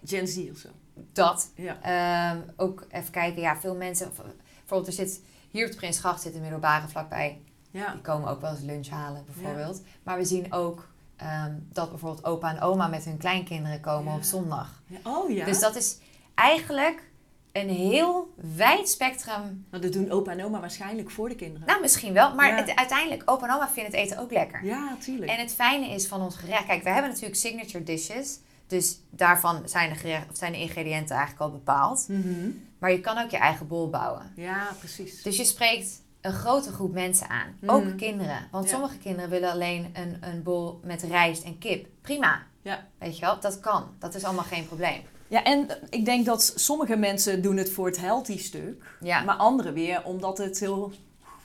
Gen Z of zo. Dat. Ja. Ehm, ook even kijken, ja, veel mensen. Bijvoorbeeld, er zit hier op de Prinsgracht zit een middelbare vlakbij. Ja. Die komen ook wel eens lunch halen, bijvoorbeeld. Maar we zien ook ehm, dat bijvoorbeeld opa en oma met hun kleinkinderen komen op zondag. Oh ja. Dus dat is eigenlijk een heel wijd spectrum. Nou, dat doen opa en oma waarschijnlijk voor de kinderen. Nou, misschien wel. Maar Ja. het, uiteindelijk, opa en oma vinden het eten ook lekker. ja, tuurlijk. En het fijne is van ons gerecht... Kijk, we hebben natuurlijk signature dishes. Dus daarvan zijn de, gerecht, of zijn de ingrediënten eigenlijk al bepaald. Mhm. Maar je kan ook je eigen bol bouwen. Ja, precies. Dus je spreekt een grote groep mensen aan. Ook Mhm. kinderen. Want Ja. sommige kinderen willen alleen een, een bol met rijst en kip. Prima. Ja. Weet je wel, dat kan. Dat is allemaal geen probleem. Ja, en ik denk dat sommige mensen doen het voor het healthy stuk. Ja. Maar anderen weer omdat het heel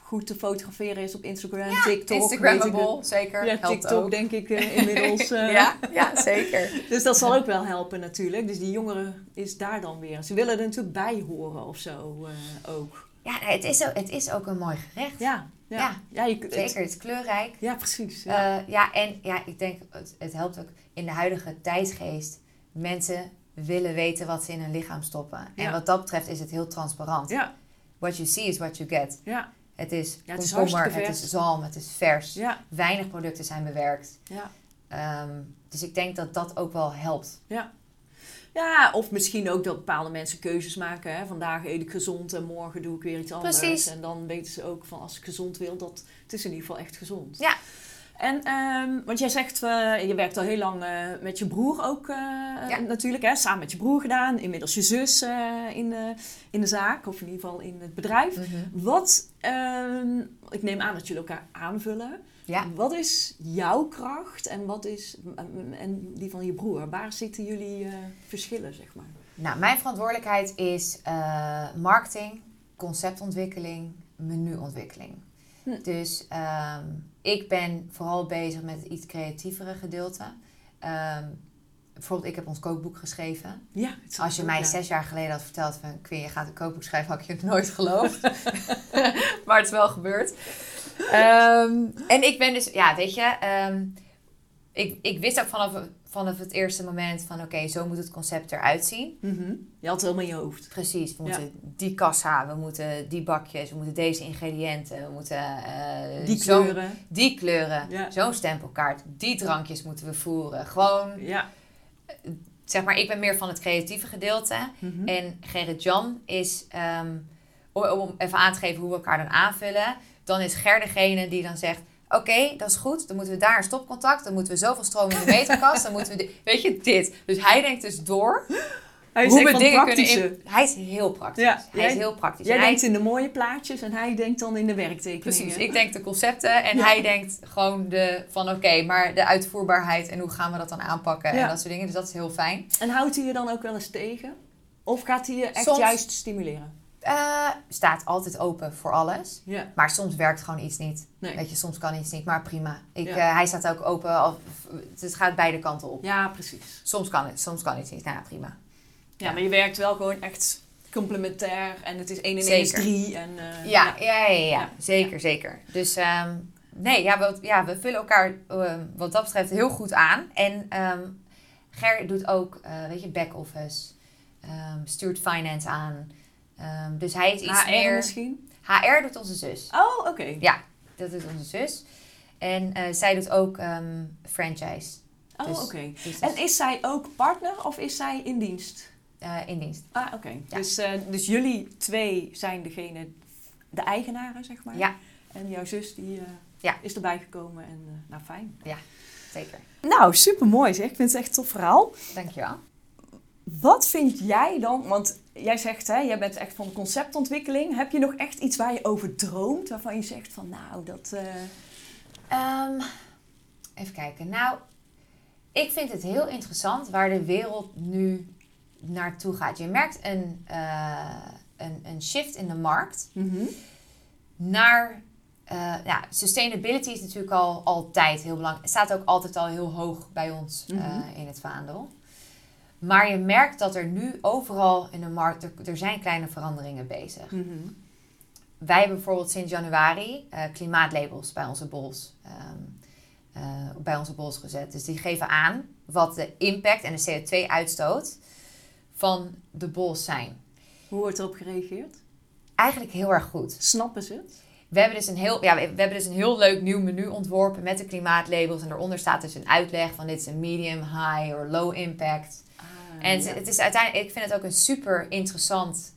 goed te fotograferen is op Instagram, TikTok. Instagrammable, zeker. Ja, helpt TikTok ook. denk ik eh, inmiddels. <laughs> eh. Ja, ja, zeker. <laughs> Dus dat zal ook wel helpen natuurlijk. Dus die jongeren is daar dan weer. Ze willen er natuurlijk bij horen of zo eh, ook. Ja, het, is ook, het is ook een mooi gerecht. Ja, ja. Ja, ja, je, het- Zeker, het is kleurrijk. ja precies. Ja. Ja, ja en ja, ik denk, het, het helpt ook in de huidige tijdsgeest. Mensen willen weten wat ze in hun lichaam stoppen. En wat dat betreft is het heel transparant. ja, What you see is what you get. ja, Het is Ja, het is komkommer, het is zalm, het is vers. ja, Weinig producten zijn bewerkt. ja. Ehm, dus ik denk dat dat ook wel helpt. Ja, of misschien ook dat bepaalde mensen keuzes maken. Hè? Vandaag eet ik gezond en morgen doe ik weer iets anders. Precies. En dan weten ze ook van als ik gezond wil, dat het is in ieder geval echt gezond. Ja. En, ehm, want jij zegt, eh, je werkt al heel lang eh, met je broer ook eh, Ja. natuurlijk. Hè? Samen met je broer gedaan. Inmiddels je zus in, de, in de zaak, of in ieder geval in het bedrijf. Mhm. Wat, ehm, ik neem aan dat jullie elkaar aanvullen. Ja. Wat is jouw kracht en wat is en die van je broer? Waar zitten jullie verschillen, zeg maar? Nou, mijn verantwoordelijkheid is marketing, conceptontwikkeling, menuontwikkeling. Hm. Dus ehm, ik ben vooral bezig met het iets creatievere gedeelte. Ehm, bijvoorbeeld, ik heb ons kookboek geschreven. Ja, Als je mij ja. zes jaar geleden had verteld van... Quinn, je gaat een kookboek schrijven, had ik je het nooit geloofd. <laughs> <laughs> maar het is wel gebeurd. Ehm, en ik ben dus, ja, weet je... ehm, ik, ik wist ook vanaf, vanaf het eerste moment van... Oké, zo moet het concept eruit zien. Mhm. Je had het helemaal in je hoofd. Precies, we Ja. moeten die kassa, we moeten die bakjes, we moeten deze ingrediënten, we moeten eh, Die kleuren. die kleuren, Ja. zo'n stempelkaart, die drankjes moeten we voeren. Gewoon, Ja. zeg maar, ik ben meer van het creatieve gedeelte. Mhm. En Gerrit Jan is, ehm, om even aan te geven hoe we elkaar dan aanvullen, dan is Ger degene die dan zegt. Oké, dat is goed. Dan moeten we daar een stopcontact. Dan moeten we zoveel stroom in de meterkast. Dan moeten we... Weet je, dit. Dus hij denkt dus door Hij is hoe we dingen praktische. kunnen... In, hij is heel praktisch. Ja, hij jij- is heel praktisch. Jij En hij- denkt in de mooie plaatjes en hij denkt dan in de werktekeningen. Precies, ik denk de concepten en Ja. hij denkt gewoon de, van oké, maar de uitvoerbaarheid en hoe gaan we dat dan aanpakken Ja. en dat soort dingen. Dus dat is heel fijn. En houdt hij je dan ook wel eens tegen? Of gaat hij je echt Soms. juist stimuleren? Eh, staat altijd open voor alles, maar soms werkt gewoon iets niet. Nee. Weet je, soms kan iets niet, maar prima. Ik, Ja. eh, hij staat ook open, al, het gaat beide kanten op. Ja, precies. Soms kan het, soms kan iets niet. Nou ja, prima. Ja, Ja. maar je werkt wel gewoon echt complementair en het is 1 en 1 is Zeker. 3. En, Ja, ja, ja, ja, zeker, zeker. Dus ehm, nee, ja we, ja, we vullen elkaar ehm, wat dat betreft heel goed aan. En ehm Ger doet ook, eh, weet je, back-office, stuurt finance aan. Ehm, dus hij is iets HR meer... misschien? HR doet onze zus. Oh, oké. Ja, dat doet onze zus. En eh, zij doet ook ehm, franchise. Oh, Dus- oké. Dus En is, zij ook partner of is zij in dienst? eh, in dienst. Ah, oké. Ja. Dus, eh, dus jullie twee zijn degene, de eigenaren, zeg maar. Ja, En jouw zus die, Ja. is erbij gekomen en nou fijn. zeker. Nou, super mooi zeg. Ik vind het echt een tof verhaal. Dankjewel. Wat vind jij dan, want jij zegt hè, jij bent echt van conceptontwikkeling. Heb je nog echt iets waar je over droomt, waarvan je zegt van nou, dat... eh, Ehm, even kijken. Nou, ik vind het heel interessant waar de wereld nu naartoe gaat. Je merkt een, eh, een, een shift in de markt naar. eh, ja, sustainability is natuurlijk al altijd heel belangrijk. Het staat ook altijd al heel hoog bij ons Mhm. in het vaandel. Maar je merkt dat er nu overal in de markt, er, er zijn kleine veranderingen bezig. Mhm. Wij hebben bijvoorbeeld sinds januari eh, klimaatlabels bij onze bols, ehm, eh, bij onze bols gezet. Dus die geven aan wat de impact en de CO2-uitstoot van de bols zijn. Hoe wordt erop gereageerd? Eigenlijk heel erg goed. Snappen ze het? We hebben, dus een heel, ja, we we hebben dus een heel leuk nieuw menu ontworpen met de klimaatlabels. En daaronder staat dus een uitleg van dit is een medium, high of low impact. En het, ja. het is uiteindelijk, ik vind het ook een super interessant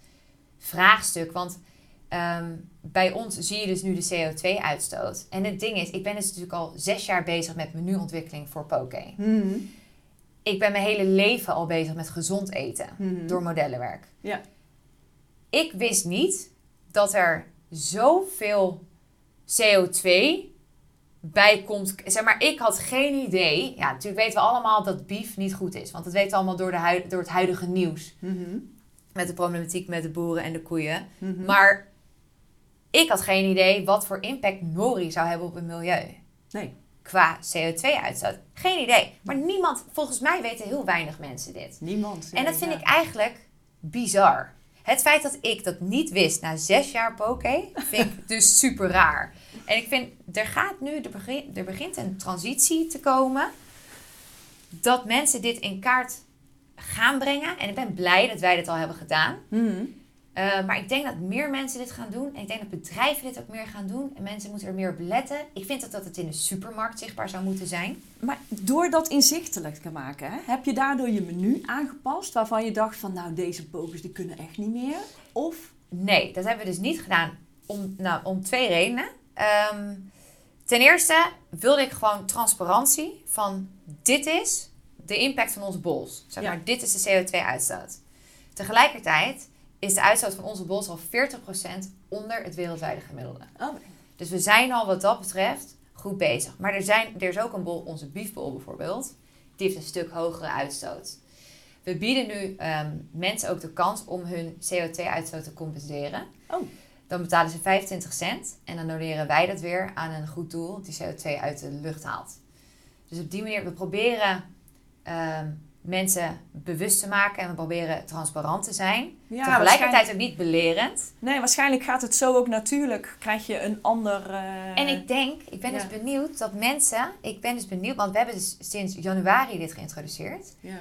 vraagstuk. Want ehm, bij ons zie je dus nu de CO2-uitstoot. En het ding is, ik ben dus natuurlijk al zes jaar bezig met menuontwikkeling voor Poké. Mhm. ik ben mijn hele leven al bezig met gezond eten Mhm. door modellenwerk. Ja. Ik wist niet dat er zoveel CO2 bij komt. Zeg maar, ik had geen idee. Ja, natuurlijk weten we allemaal dat beef niet goed is. Want dat weten we allemaal door, de hui- door het huidige nieuws. Mhm. Met de problematiek met de boeren en de koeien. Mhm. Maar ik had geen idee wat voor impact nori zou hebben op het milieu. Nee. Qua CO2-uitstoot. Geen idee. Maar niemand, volgens mij weten heel weinig mensen dit. Niemand. En dat vind ik eigenlijk bizar. Het feit dat ik dat niet wist na zes jaar poké, vind ik <laughs> dus super raar. En ik vind, er gaat nu, er begint, er begint een transitie te komen. Dat mensen dit in kaart gaan brengen. En ik ben blij dat wij dit al hebben gedaan. Mhm. Uh, maar ik denk dat meer mensen dit gaan doen. En ik denk dat bedrijven dit ook meer gaan doen. En mensen moeten er meer op letten. Ik vind dat, dat het in de supermarkt zichtbaar zou moeten zijn. Maar door dat inzichtelijk te maken, hè, heb je daardoor je menu aangepast waarvan je dacht van nou deze pokers die kunnen echt niet meer? Of? Nee, dat hebben we dus niet gedaan om, nou, om twee redenen. Ehm, ten eerste wilde ik gewoon transparantie van dit is de impact van onze bols. Zeg Ja. maar, dit is de CO2-uitstoot. Tegelijkertijd is de uitstoot van onze bols al 40% onder het wereldwijde gemiddelde. Oh, Dus we zijn al wat dat betreft goed bezig. Maar er, zijn, er is ook een bol, onze biefbol bijvoorbeeld, die heeft een stuk hogere uitstoot. We bieden nu ehm, mensen ook de kans om hun CO2-uitstoot te compenseren. Oh. Dan betalen ze 25 cent en dan doneren wij dat weer aan een goed doel die CO2 uit de lucht haalt. Dus op die manier, we proberen ehm, mensen bewust te maken en we proberen transparant te zijn. ja, Tegelijkertijd ook niet belerend. Nee, waarschijnlijk gaat het zo ook natuurlijk. Krijg je een ander. eh, En ik denk, ik ben ja. dus benieuwd dat mensen, ik ben dus benieuwd, want we hebben dus sinds januari dit geïntroduceerd. Ja.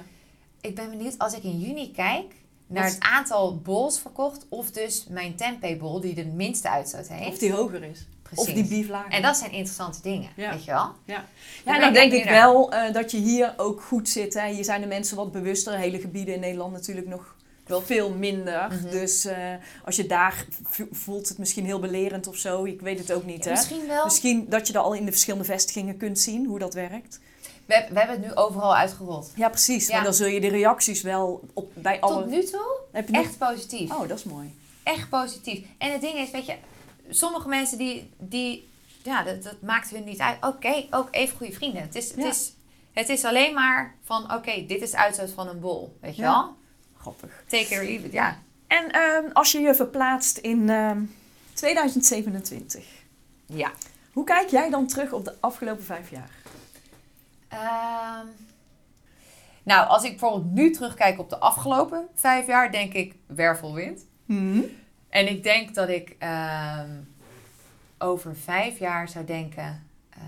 Ik ben benieuwd als ik in juni kijk naar het aantal bols verkocht, of dus mijn tempeh bol die de minste uitstoot heeft. Of die hoger is. Precies. Of die beef lager. En dat zijn interessante dingen, Ja. weet je wel? Ja, ben en dan denk ik wel eh, dat je hier ook goed zit. Hè. Hier zijn de mensen wat bewuster. Hele gebieden in Nederland natuurlijk nog veel minder. Mhm. Dus eh, als je daar voelt het misschien heel belerend of zo. Ik weet het ook niet. Hè. Misschien wel. Misschien dat je dat al in de verschillende vestigingen kunt zien hoe dat werkt. We, we hebben het nu overal uitgerold. Ja, precies. Ja. Maar dan zul je de reacties wel op, bij alle... Tot nu toe Heb je nog- echt positief. Oh, dat is mooi. Echt positief. En het ding is, weet je, sommige mensen die, die ja, dat, dat maakt hun niet uit. Oké, ook even goede vrienden. Het is, het is, het is alleen maar van, oké, dit is de uitstoot van een bol, weet je Ja. wel? Grappig. Take or leave it, ja. En ehm, als je je verplaatst in ehm, 2027. Ja. Hoe kijk jij dan terug op de afgelopen vijf jaar? Ehm, nou, als ik bijvoorbeeld nu terugkijk op de afgelopen vijf jaar, denk ik wervelwind. En ik denk dat ik ehm, over vijf jaar zou denken. eh,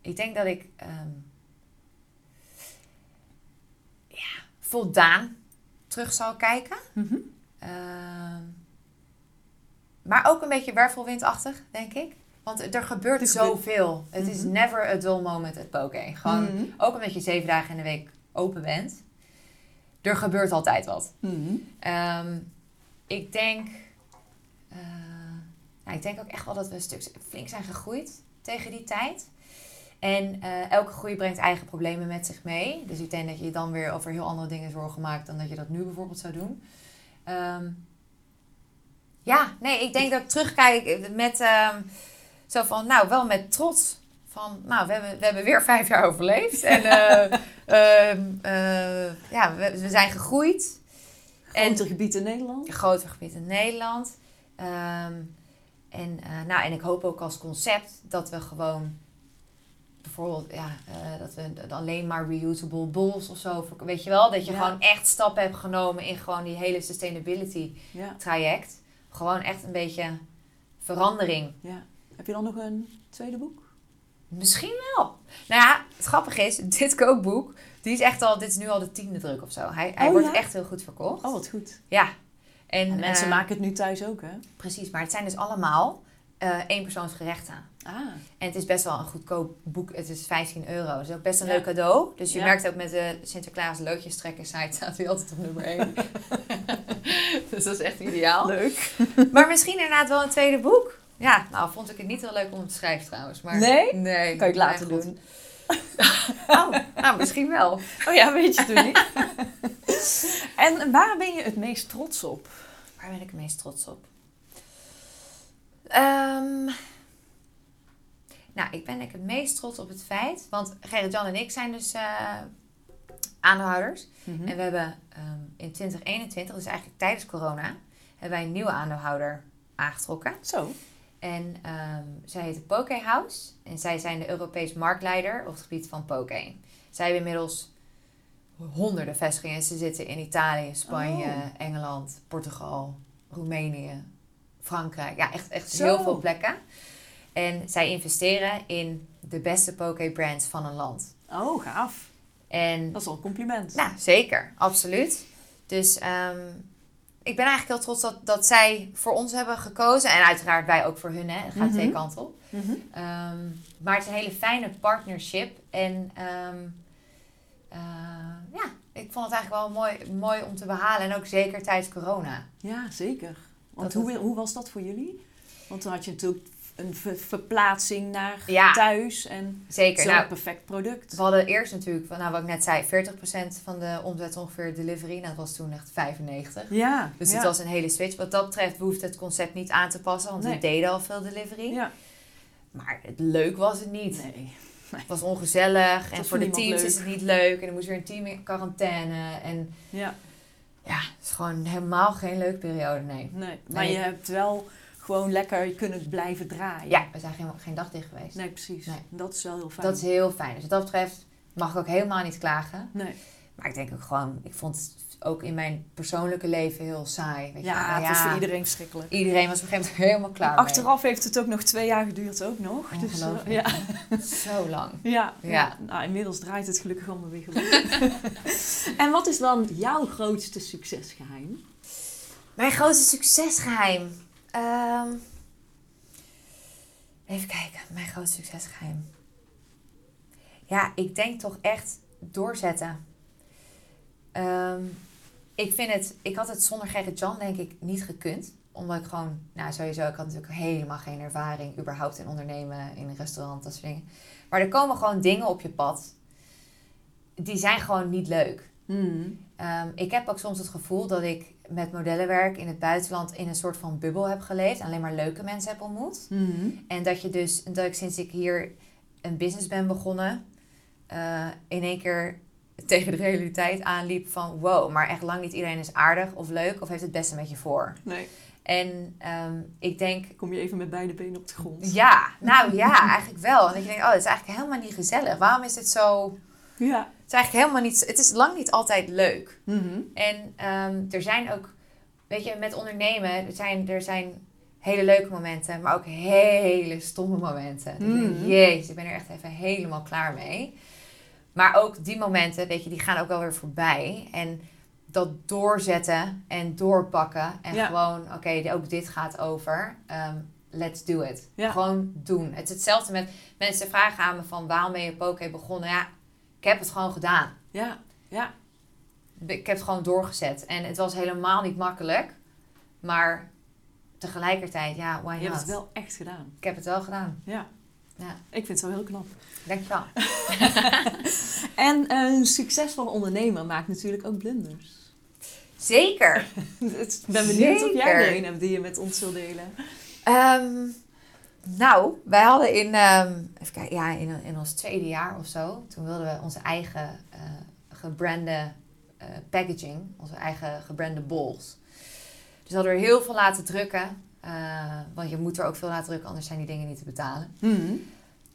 ik denk dat ik ehm, ja, voldaan terug zal kijken. Mhm. Maar ook een beetje wervelwindachtig, denk ik. Want er gebeurt zoveel. Het is Mhm. never a dull moment at Poké. Gewoon, Mhm. ook omdat je zeven dagen in de week open bent. Er gebeurt altijd wat. Mhm. Ehm, ik denk... eh, nou, ik denk ook echt wel dat we een stuk flink zijn gegroeid tegen die tijd. En eh, elke groei brengt eigen problemen met zich mee. Dus ik denk dat je dan weer over heel andere dingen zorgen maakt... dan dat je dat nu bijvoorbeeld zou doen. Ehm, ja, nee, ik denk dat ik terugkijk met... ehm, zo van, nou, wel met trots. Van, nou, we hebben, we hebben weer vijf jaar overleefd. En eh, <laughs> ehm, eh, ja, we, we zijn gegroeid. Groter gebied in Nederland. groter gebied in Nederland. Ehm, en, eh, nou, en ik hoop ook als concept dat we gewoon bijvoorbeeld ja, dat we alleen maar reusable bowls of zo. Weet je wel, dat je Ja. gewoon echt stappen hebt genomen in gewoon die hele sustainability Ja. traject. Gewoon echt een beetje verandering. ja. Heb je dan nog een tweede boek? Misschien wel. Nou ja, het grappige is, dit kookboek, die is echt al, dit is nu al de tiende druk of zo. Hij, hij Oh, wordt ja? echt heel goed verkocht. Oh, wat goed. Ja. En, En mensen eh, maken het nu thuis ook, hè? Precies, maar het zijn dus allemaal eh eenpersoonsgerechten. Ah. En het is best wel een goedkoop boek. Het is 15 euro. Het is ook best een Ja. leuk cadeau. Dus je Ja. merkt ook met de Sinterklaas loodjestrekker site <laughs> staat hij altijd op nummer 1. <laughs> dus dat is echt ideaal. Leuk. Maar misschien inderdaad wel een tweede boek. Ja, nou vond ik het niet heel leuk om het te schrijven trouwens. Maar Nee? Nee. Kan je het goed. doen. <laughs> Oh, nou, misschien wel. Oh ja, weet je toen niet. <laughs> en waar ben je het meest trots op? Waar ben ik het meest trots op? Ehm, nou, ik ben ik het meest trots op het feit... Want Gerrit-Jan en ik zijn dus eh, aandeelhouders. Mhm. En we hebben ehm, in 2021, dus eigenlijk tijdens corona... hebben wij een nieuwe aandeelhouder aangetrokken. Zo. En ehm, zij heet Poke House. En zij zijn de Europees marktleider op het gebied van poke. Zij hebben inmiddels honderden vestigingen. Ze zitten in Italië, Spanje, Oh. Engeland, Portugal, Roemenië, Frankrijk. Ja, echt, echt Zo. heel veel plekken. En zij investeren in de beste poke brands van een land. Oh, gaaf. En Dat is wel een compliment. nou, zeker, absoluut. Dus ehm, ik ben eigenlijk heel trots dat, dat zij voor ons hebben gekozen. En uiteraard wij ook voor hun, hè. Het gaat Mhm. twee kanten op. Mhm. Ehm, maar het is een hele fijne partnership. En ehm, eh, ja, ik vond het eigenlijk wel mooi, mooi om te behalen. En ook zeker tijdens corona. Ja, zeker. Want Dat hoe, hoe was dat voor jullie? Want dan had je natuurlijk een ver- verplaatsing naar Ja. thuis en Zeker. zo'n Nou, perfect product. we hadden eerst natuurlijk, van, nou, wat ik net zei, 40% van de omzet ongeveer delivery. Nou, dat was toen echt 95%. Ja. Dus ja. het was een hele switch. Wat dat betreft, we hoefden het concept niet aan te passen, want Nee. we deden al veel delivery. Ja. Maar het leuk was het niet. Nee. Het was ongezellig en voor de teams leuk. is het niet leuk. En dan moest weer een team in quarantaine. En Ja. ja, het is gewoon helemaal geen leuke periode, nee. Nee. Maar Nee. je hebt wel gewoon lekker kunnen blijven draaien. Ja, we zijn geen, geen dag dicht geweest. Nee, precies. Nee. Dat is wel heel fijn. Dat is heel fijn. Dus wat dat betreft mag ik ook helemaal niet klagen. Nee. Maar ik denk ook gewoon, ik vond het ook in mijn persoonlijke leven heel saai. Weet je Ja, wel. het was voor iedereen verschrikkelijk. Iedereen was op een gegeven moment <laughs> helemaal klaar mee. Achteraf heeft het ook nog twee jaar geduurd ook nog. Dus, eh, ja. <laughs> Zo lang. Ja, Ja. ja. Nou, inmiddels draait het gelukkig allemaal weer goed. <laughs> en wat is dan jouw grootste succesgeheim? Mijn grootste succesgeheim. Ehm, even kijken, mijn grootste succesgeheim. Ja, ik denk toch echt doorzetten. Ehm, ik vind het, ik had het zonder Gerrit Jan denk ik niet gekund. Omdat ik gewoon, nou sowieso, ik had natuurlijk helemaal geen ervaring überhaupt in ondernemen, in een restaurant, dat soort dingen. Maar er komen gewoon dingen op je pad. Die zijn gewoon niet leuk. Ehm, ik heb ook soms het gevoel dat ik met modellenwerk in het buitenland in een soort van bubbel heb geleefd. En alleen maar leuke mensen heb ontmoet. En dat je dus, dat ik sinds ik hier een business ben begonnen, eh, in één keer tegen de realiteit aanliep van wow, maar echt lang niet iedereen is aardig of leuk of heeft het beste met je voor. Nee, En ehm, ik denk, kom je even met beide benen op de grond. ja, nou ja, eigenlijk wel. En ik denk, oh, het is eigenlijk helemaal niet gezellig. Waarom is dit zo... Ja. Het is eigenlijk helemaal niet, het is lang niet altijd leuk. Mhm. En ehm, er zijn ook, weet je, met ondernemen, er zijn, er zijn hele leuke momenten, maar ook hele stomme momenten. Dat ik denk. Jezus, ik ben er echt even helemaal klaar mee. Maar ook die momenten, weet je, die gaan ook wel weer voorbij. En dat doorzetten en doorpakken. En Ja. gewoon, oké, ook dit gaat over. ehm, let's do it. Ja. Gewoon doen. Het is hetzelfde met mensen vragen aan me van waarom ben je poke begonnen? Ja, ik heb het gewoon gedaan. Ja, ja. Ik heb het gewoon doorgezet. En het was helemaal niet makkelijk. Maar tegelijkertijd, ja, why Je hebt not? het wel echt gedaan. Ik heb het wel gedaan. Ja. Ja. Ik vind het wel heel knap. Dankjewel. <laughs> En een succesvolle ondernemer maakt natuurlijk ook blunders. Zeker. <laughs> Ik ben benieuwd of jij Zeker. er een hebt die je met ons wil delen. Ehm, nou, wij hadden in, ehm, even kijken, ja, in, in ons tweede jaar of zo, toen wilden we onze eigen eh gebrande eh, packaging, onze eigen gebrande bowls. Dus hadden we er heel veel laten drukken. eh, want je moet er ook veel laten drukken, anders zijn die dingen niet te betalen.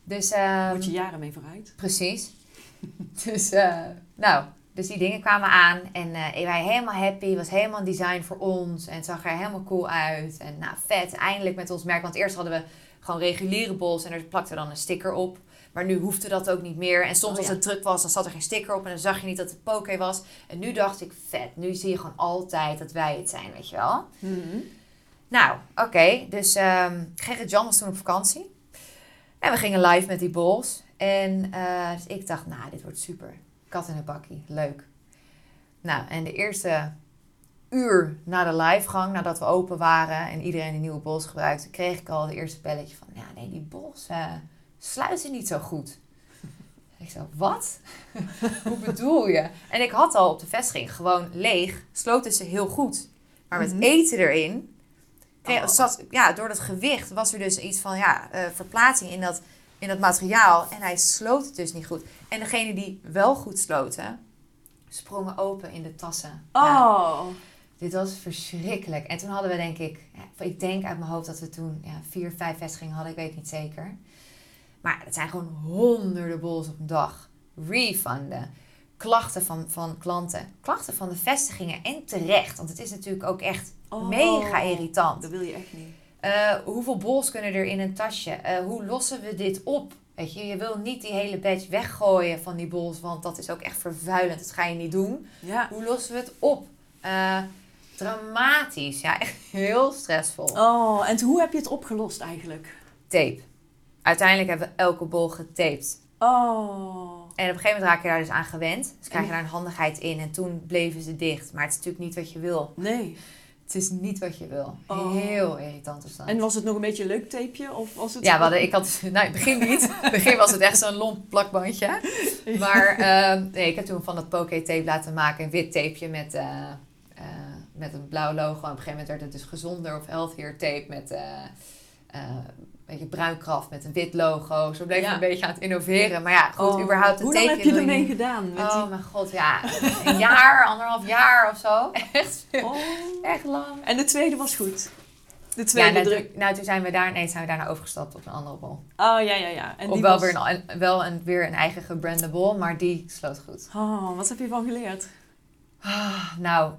Dus, ehm, Moet je jaren mee vooruit. Precies. <laughs> dus, nou, dus die dingen kwamen aan en wij helemaal happy. was helemaal een design voor ons en het zag er helemaal cool uit. En nou, vet, eindelijk met ons merk. Want eerst hadden we gewoon reguliere bols en er plakte dan een sticker op. Maar nu hoefde dat ook niet meer. En soms Oh, als ja. het druk was, dan zat er geen sticker op en dan zag je niet dat het poke was. En nu dacht ik, vet, nu zie je gewoon altijd dat wij het zijn, weet je wel. Nou, oké. Dus ehm Gerrit Jan was toen op vakantie. En we gingen live met die bowls. En eh, dus ik dacht, nou, dit wordt super. Kat in een bakkie. Leuk. Nou, en de eerste uur na de livegang, nadat we open waren en iedereen die nieuwe bowls gebruikte, kreeg ik al het eerste belletje van, ja, nee, die bowls eh, sluiten niet zo goed. <laughs> ik zo, wat? <laughs> Hoe bedoel je? En ik had al op de vestiging gewoon leeg, sloten ze heel goed. Maar met Mhm. eten erin, kreeg, Oh. zat, ja, door dat gewicht was er dus iets van ja, eh, verplaatsing in dat, in dat materiaal. En hij sloot het dus niet goed. En degene die wel goed sloten, sprongen open in de tassen. Ja, Oh. Dit was verschrikkelijk. En toen hadden we denk ik, ja, ik denk uit mijn hoofd dat we toen ja, vier, vijf vestigingen hadden, ik weet niet zeker. Maar het zijn gewoon honderden bols op een dag. Refunden. Klachten van, van klanten. Klachten van de vestigingen. En terecht. Want het is natuurlijk ook echt Oh. mega irritant. Dat wil je echt niet. Eh, hoeveel bols kunnen er in een tasje? Eh, hoe lossen we dit op? Weet je, je wil niet die hele batch weggooien van die bols. Want dat is ook echt vervuilend. Dat ga je niet doen. Ja. Hoe lossen we het op? Eh, dramatisch. Ja, echt heel stressvol. Oh, en hoe heb je het opgelost eigenlijk? Tape. Uiteindelijk hebben we elke bol getaped. Oh. En op een gegeven moment raak je daar dus aan gewend. Dus krijg je daar een handigheid in. En toen bleven ze dicht. Maar het is natuurlijk niet wat je wil. Nee. Het is niet wat je wil. Oh. Heel irritant is dat. En was het nog een beetje een leuk tapeje? Of was het... Ja, we hadden, ik had, <laughs> nou, in het begin niet. In het begin was het echt zo'n lomp plakbandje. <laughs> Maar ehm, nee, ik heb toen van dat poké tape laten maken. Een wit tapeje met, eh, met een blauw logo. En op een gegeven moment werd het dus gezonder of healthier tape met eh eh, een beetje bruinkraft met een wit logo. Zo bleef ik Ja. een beetje aan het innoveren. Maar ja, goed, Oh. überhaupt een Hoe lang heb je ermee gedaan? Met Oh mijn god, ja. Een jaar, anderhalf jaar of zo. <laughs> Echt, oh. <laughs> echt lang. En de tweede was goed? De Ja, tweede nou, druk? nou, toen zijn we daar, nee, zijn we daarna overgestapt op een andere bol. Oh, ja, ja, ja. En die wel, was... weer een, een- wel een, weer een eigen gebrande bol, maar die sloot goed. Oh, wat heb je van geleerd? Ah, nou,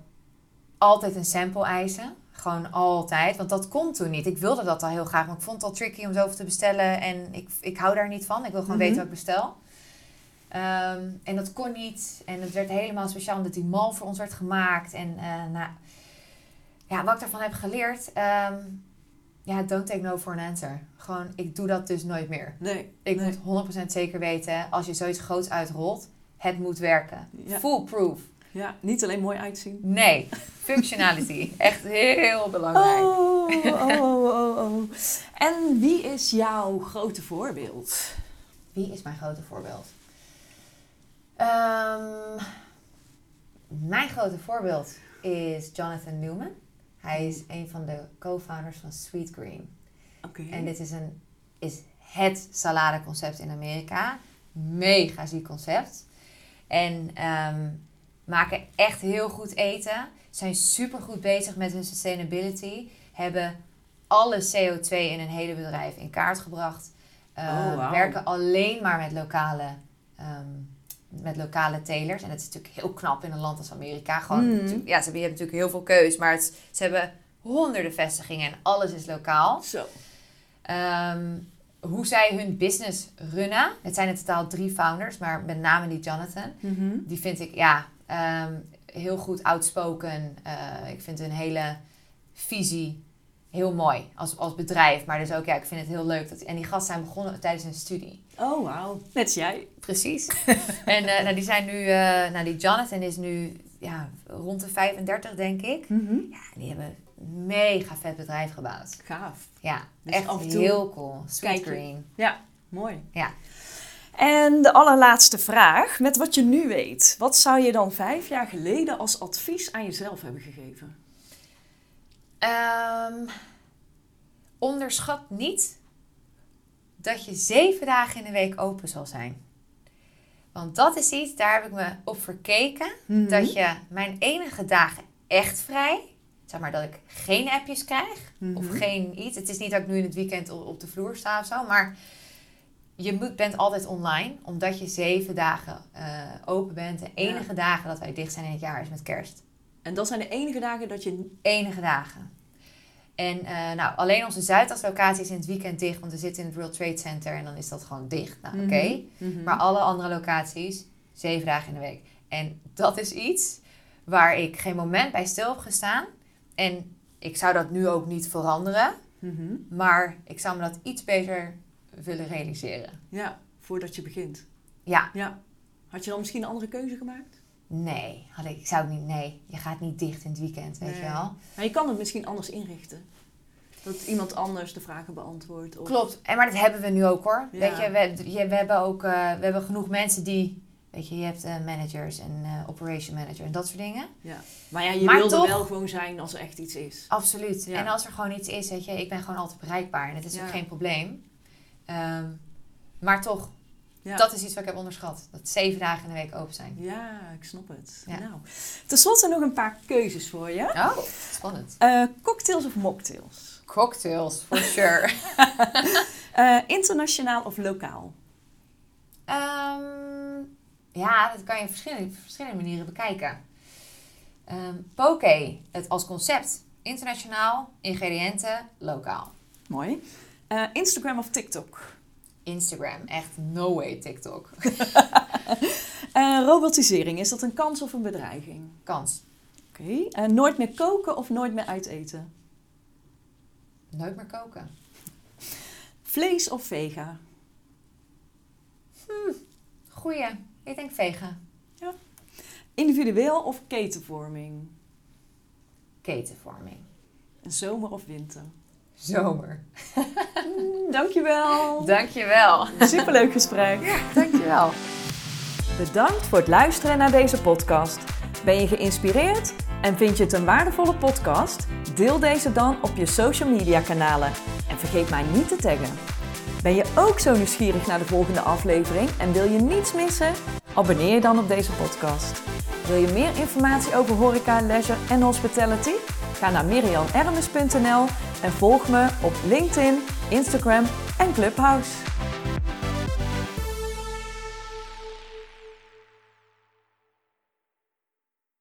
altijd een sample eisen. Gewoon altijd. Want dat kon toen niet. Ik wilde dat al heel graag. Maar ik vond het al tricky om zoveel te bestellen. En ik, ik hou daar niet van. Ik wil gewoon Mhm. weten wat ik bestel. Ehm, en dat kon niet. En het werd helemaal speciaal omdat die mal voor ons werd gemaakt. En eh, nou, ja, wat ik daarvan heb geleerd. ehm, ja, don't take no for an answer. Gewoon, ik doe dat dus nooit meer. Nee. Ik nee. moet 100% zeker weten, als je zoiets groots uitrolt, het moet werken. Ja. Foolproof. Ja, niet alleen mooi uitzien. Nee, functionality. <laughs> Echt heel belangrijk. Oh, oh, oh, oh. En wie is jouw grote voorbeeld? Wie is mijn grote voorbeeld? Ehm, mijn grote voorbeeld is Jonathan Newman. Hij is een van de co-founders van Sweet Green. Oké. En dit is, een, is het saladeconcept in Amerika. Mega ziek concept. En ehm, maken echt heel goed eten. Zijn super goed bezig met hun sustainability. Hebben alle CO2 in een hele bedrijf in kaart gebracht. Eh, Oh. Werken alleen maar met lokale, ehm, met lokale telers. En dat is natuurlijk heel knap in een land als Amerika. Gewoon, Mhm. ja, ze hebben, je hebt natuurlijk heel veel keus. Maar het, ze hebben honderden vestigingen en alles is lokaal. Zo. Ehm, hoe zij hun business runnen. Het zijn in totaal drie founders, maar met name die Jonathan. Mhm. Die vind ik ja, ehm, heel goed outspoken. Eh, ik vind hun hele visie heel mooi als, als bedrijf. Maar dus ook, ja, ik vind het heel leuk. Dat, en die gasten zijn begonnen tijdens hun studie. Oh, wauw. Net als jij. Precies. <laughs> en eh, nou, die zijn nu, eh, nou die Jonathan is nu ja, rond de 35 denk ik. Mhm. Ja, en die hebben een mega vet bedrijf gebouwd. Gaaf. Ja, Dus echt af en toe heel cool. Sweet kijk je- Green. Ja, mooi. Ja. En de allerlaatste vraag. Met wat je nu weet, wat zou je dan vijf jaar geleden als advies aan jezelf hebben gegeven? Ehm, onderschat niet dat je zeven dagen in de week open zal zijn. Want dat is iets, daar heb ik me op verkeken. Mhm. Dat je mijn enige dagen echt vrij, zeg maar dat ik geen appjes krijg of Mhm. geen iets. Het is niet dat ik nu in het weekend op op de vloer sta of zo, maar je bent altijd online, omdat je zeven dagen eh, open bent. De enige dagen dat wij dicht zijn in het jaar is met kerst. En dat zijn de enige dagen dat je... enige dagen. En eh, nou, alleen onze Zuidas-locatie is in het weekend dicht, want we zitten in het World Trade Center en dan is dat gewoon dicht. Nou, oké. Mhm. Maar alle andere locaties, zeven dagen in de week. En dat is iets waar ik geen moment bij stil heb gestaan. En ik zou dat nu ook niet veranderen, Mhm. maar ik zou me dat iets beter willen realiseren. Ja, voordat je begint. Ja, Ja. Had je dan misschien een andere keuze gemaakt? nee, had ik, ik zou niet, nee, je gaat niet dicht in het weekend, weet Nee. je wel. Maar je kan het misschien anders inrichten. Dat iemand anders de vragen beantwoordt. Of... Klopt. En maar dat hebben we nu ook hoor. Ja. Weet je, we, je- we hebben ook eh, we hebben genoeg mensen die... Weet je, je hebt eh, managers en eh, operation manager en dat soort dingen. Ja. Maar ja, je Maar wil toch- er wel gewoon zijn als er echt iets is. Absoluut. Ja. En als er gewoon iets is, weet je, ik ben gewoon altijd bereikbaar. En dat is Ja. ook geen probleem. Ehm, maar toch, Ja. dat is iets wat ik heb onderschat. Dat zeven dagen in de week open zijn. Ja, ik snap het. Ja. Nou, ten slotte nog een paar keuzes voor je. Oh, spannend. Eh, cocktails of mocktails? Cocktails, for sure. <laughs> Eh, internationaal of lokaal? Ehm, ja, dat kan je op verschillende, verschillende manieren bekijken. Ehm poke, het als concept. Internationaal, ingrediënten, lokaal. Mooi. Eh, Instagram of TikTok? Instagram, echt no way TikTok. <laughs> Eh, robotisering, is dat een kans of een bedreiging? Kans. Oké. Eh, nooit meer koken of nooit meer uiteten? Nooit meer koken. Vlees of vega? Goeie. Ik denk vegan. Individueel of ketenvorming? Ketenvorming. Zomer of winter? Zomer. <laughs> Dankjewel. Dankjewel. Superleuk gesprek. Dankjewel. Bedankt voor het luisteren naar deze podcast. Ben je geïnspireerd en vind je het een waardevolle podcast? Deel deze dan op je social media kanalen en vergeet mij niet te taggen. Ben je ook zo nieuwsgierig naar de volgende aflevering en wil je niets missen? Abonneer je dan op deze podcast. Wil je meer informatie over horeca, leisure en hospitality? Ga naar mirianermes.nl en volg me op LinkedIn, Instagram en Clubhouse.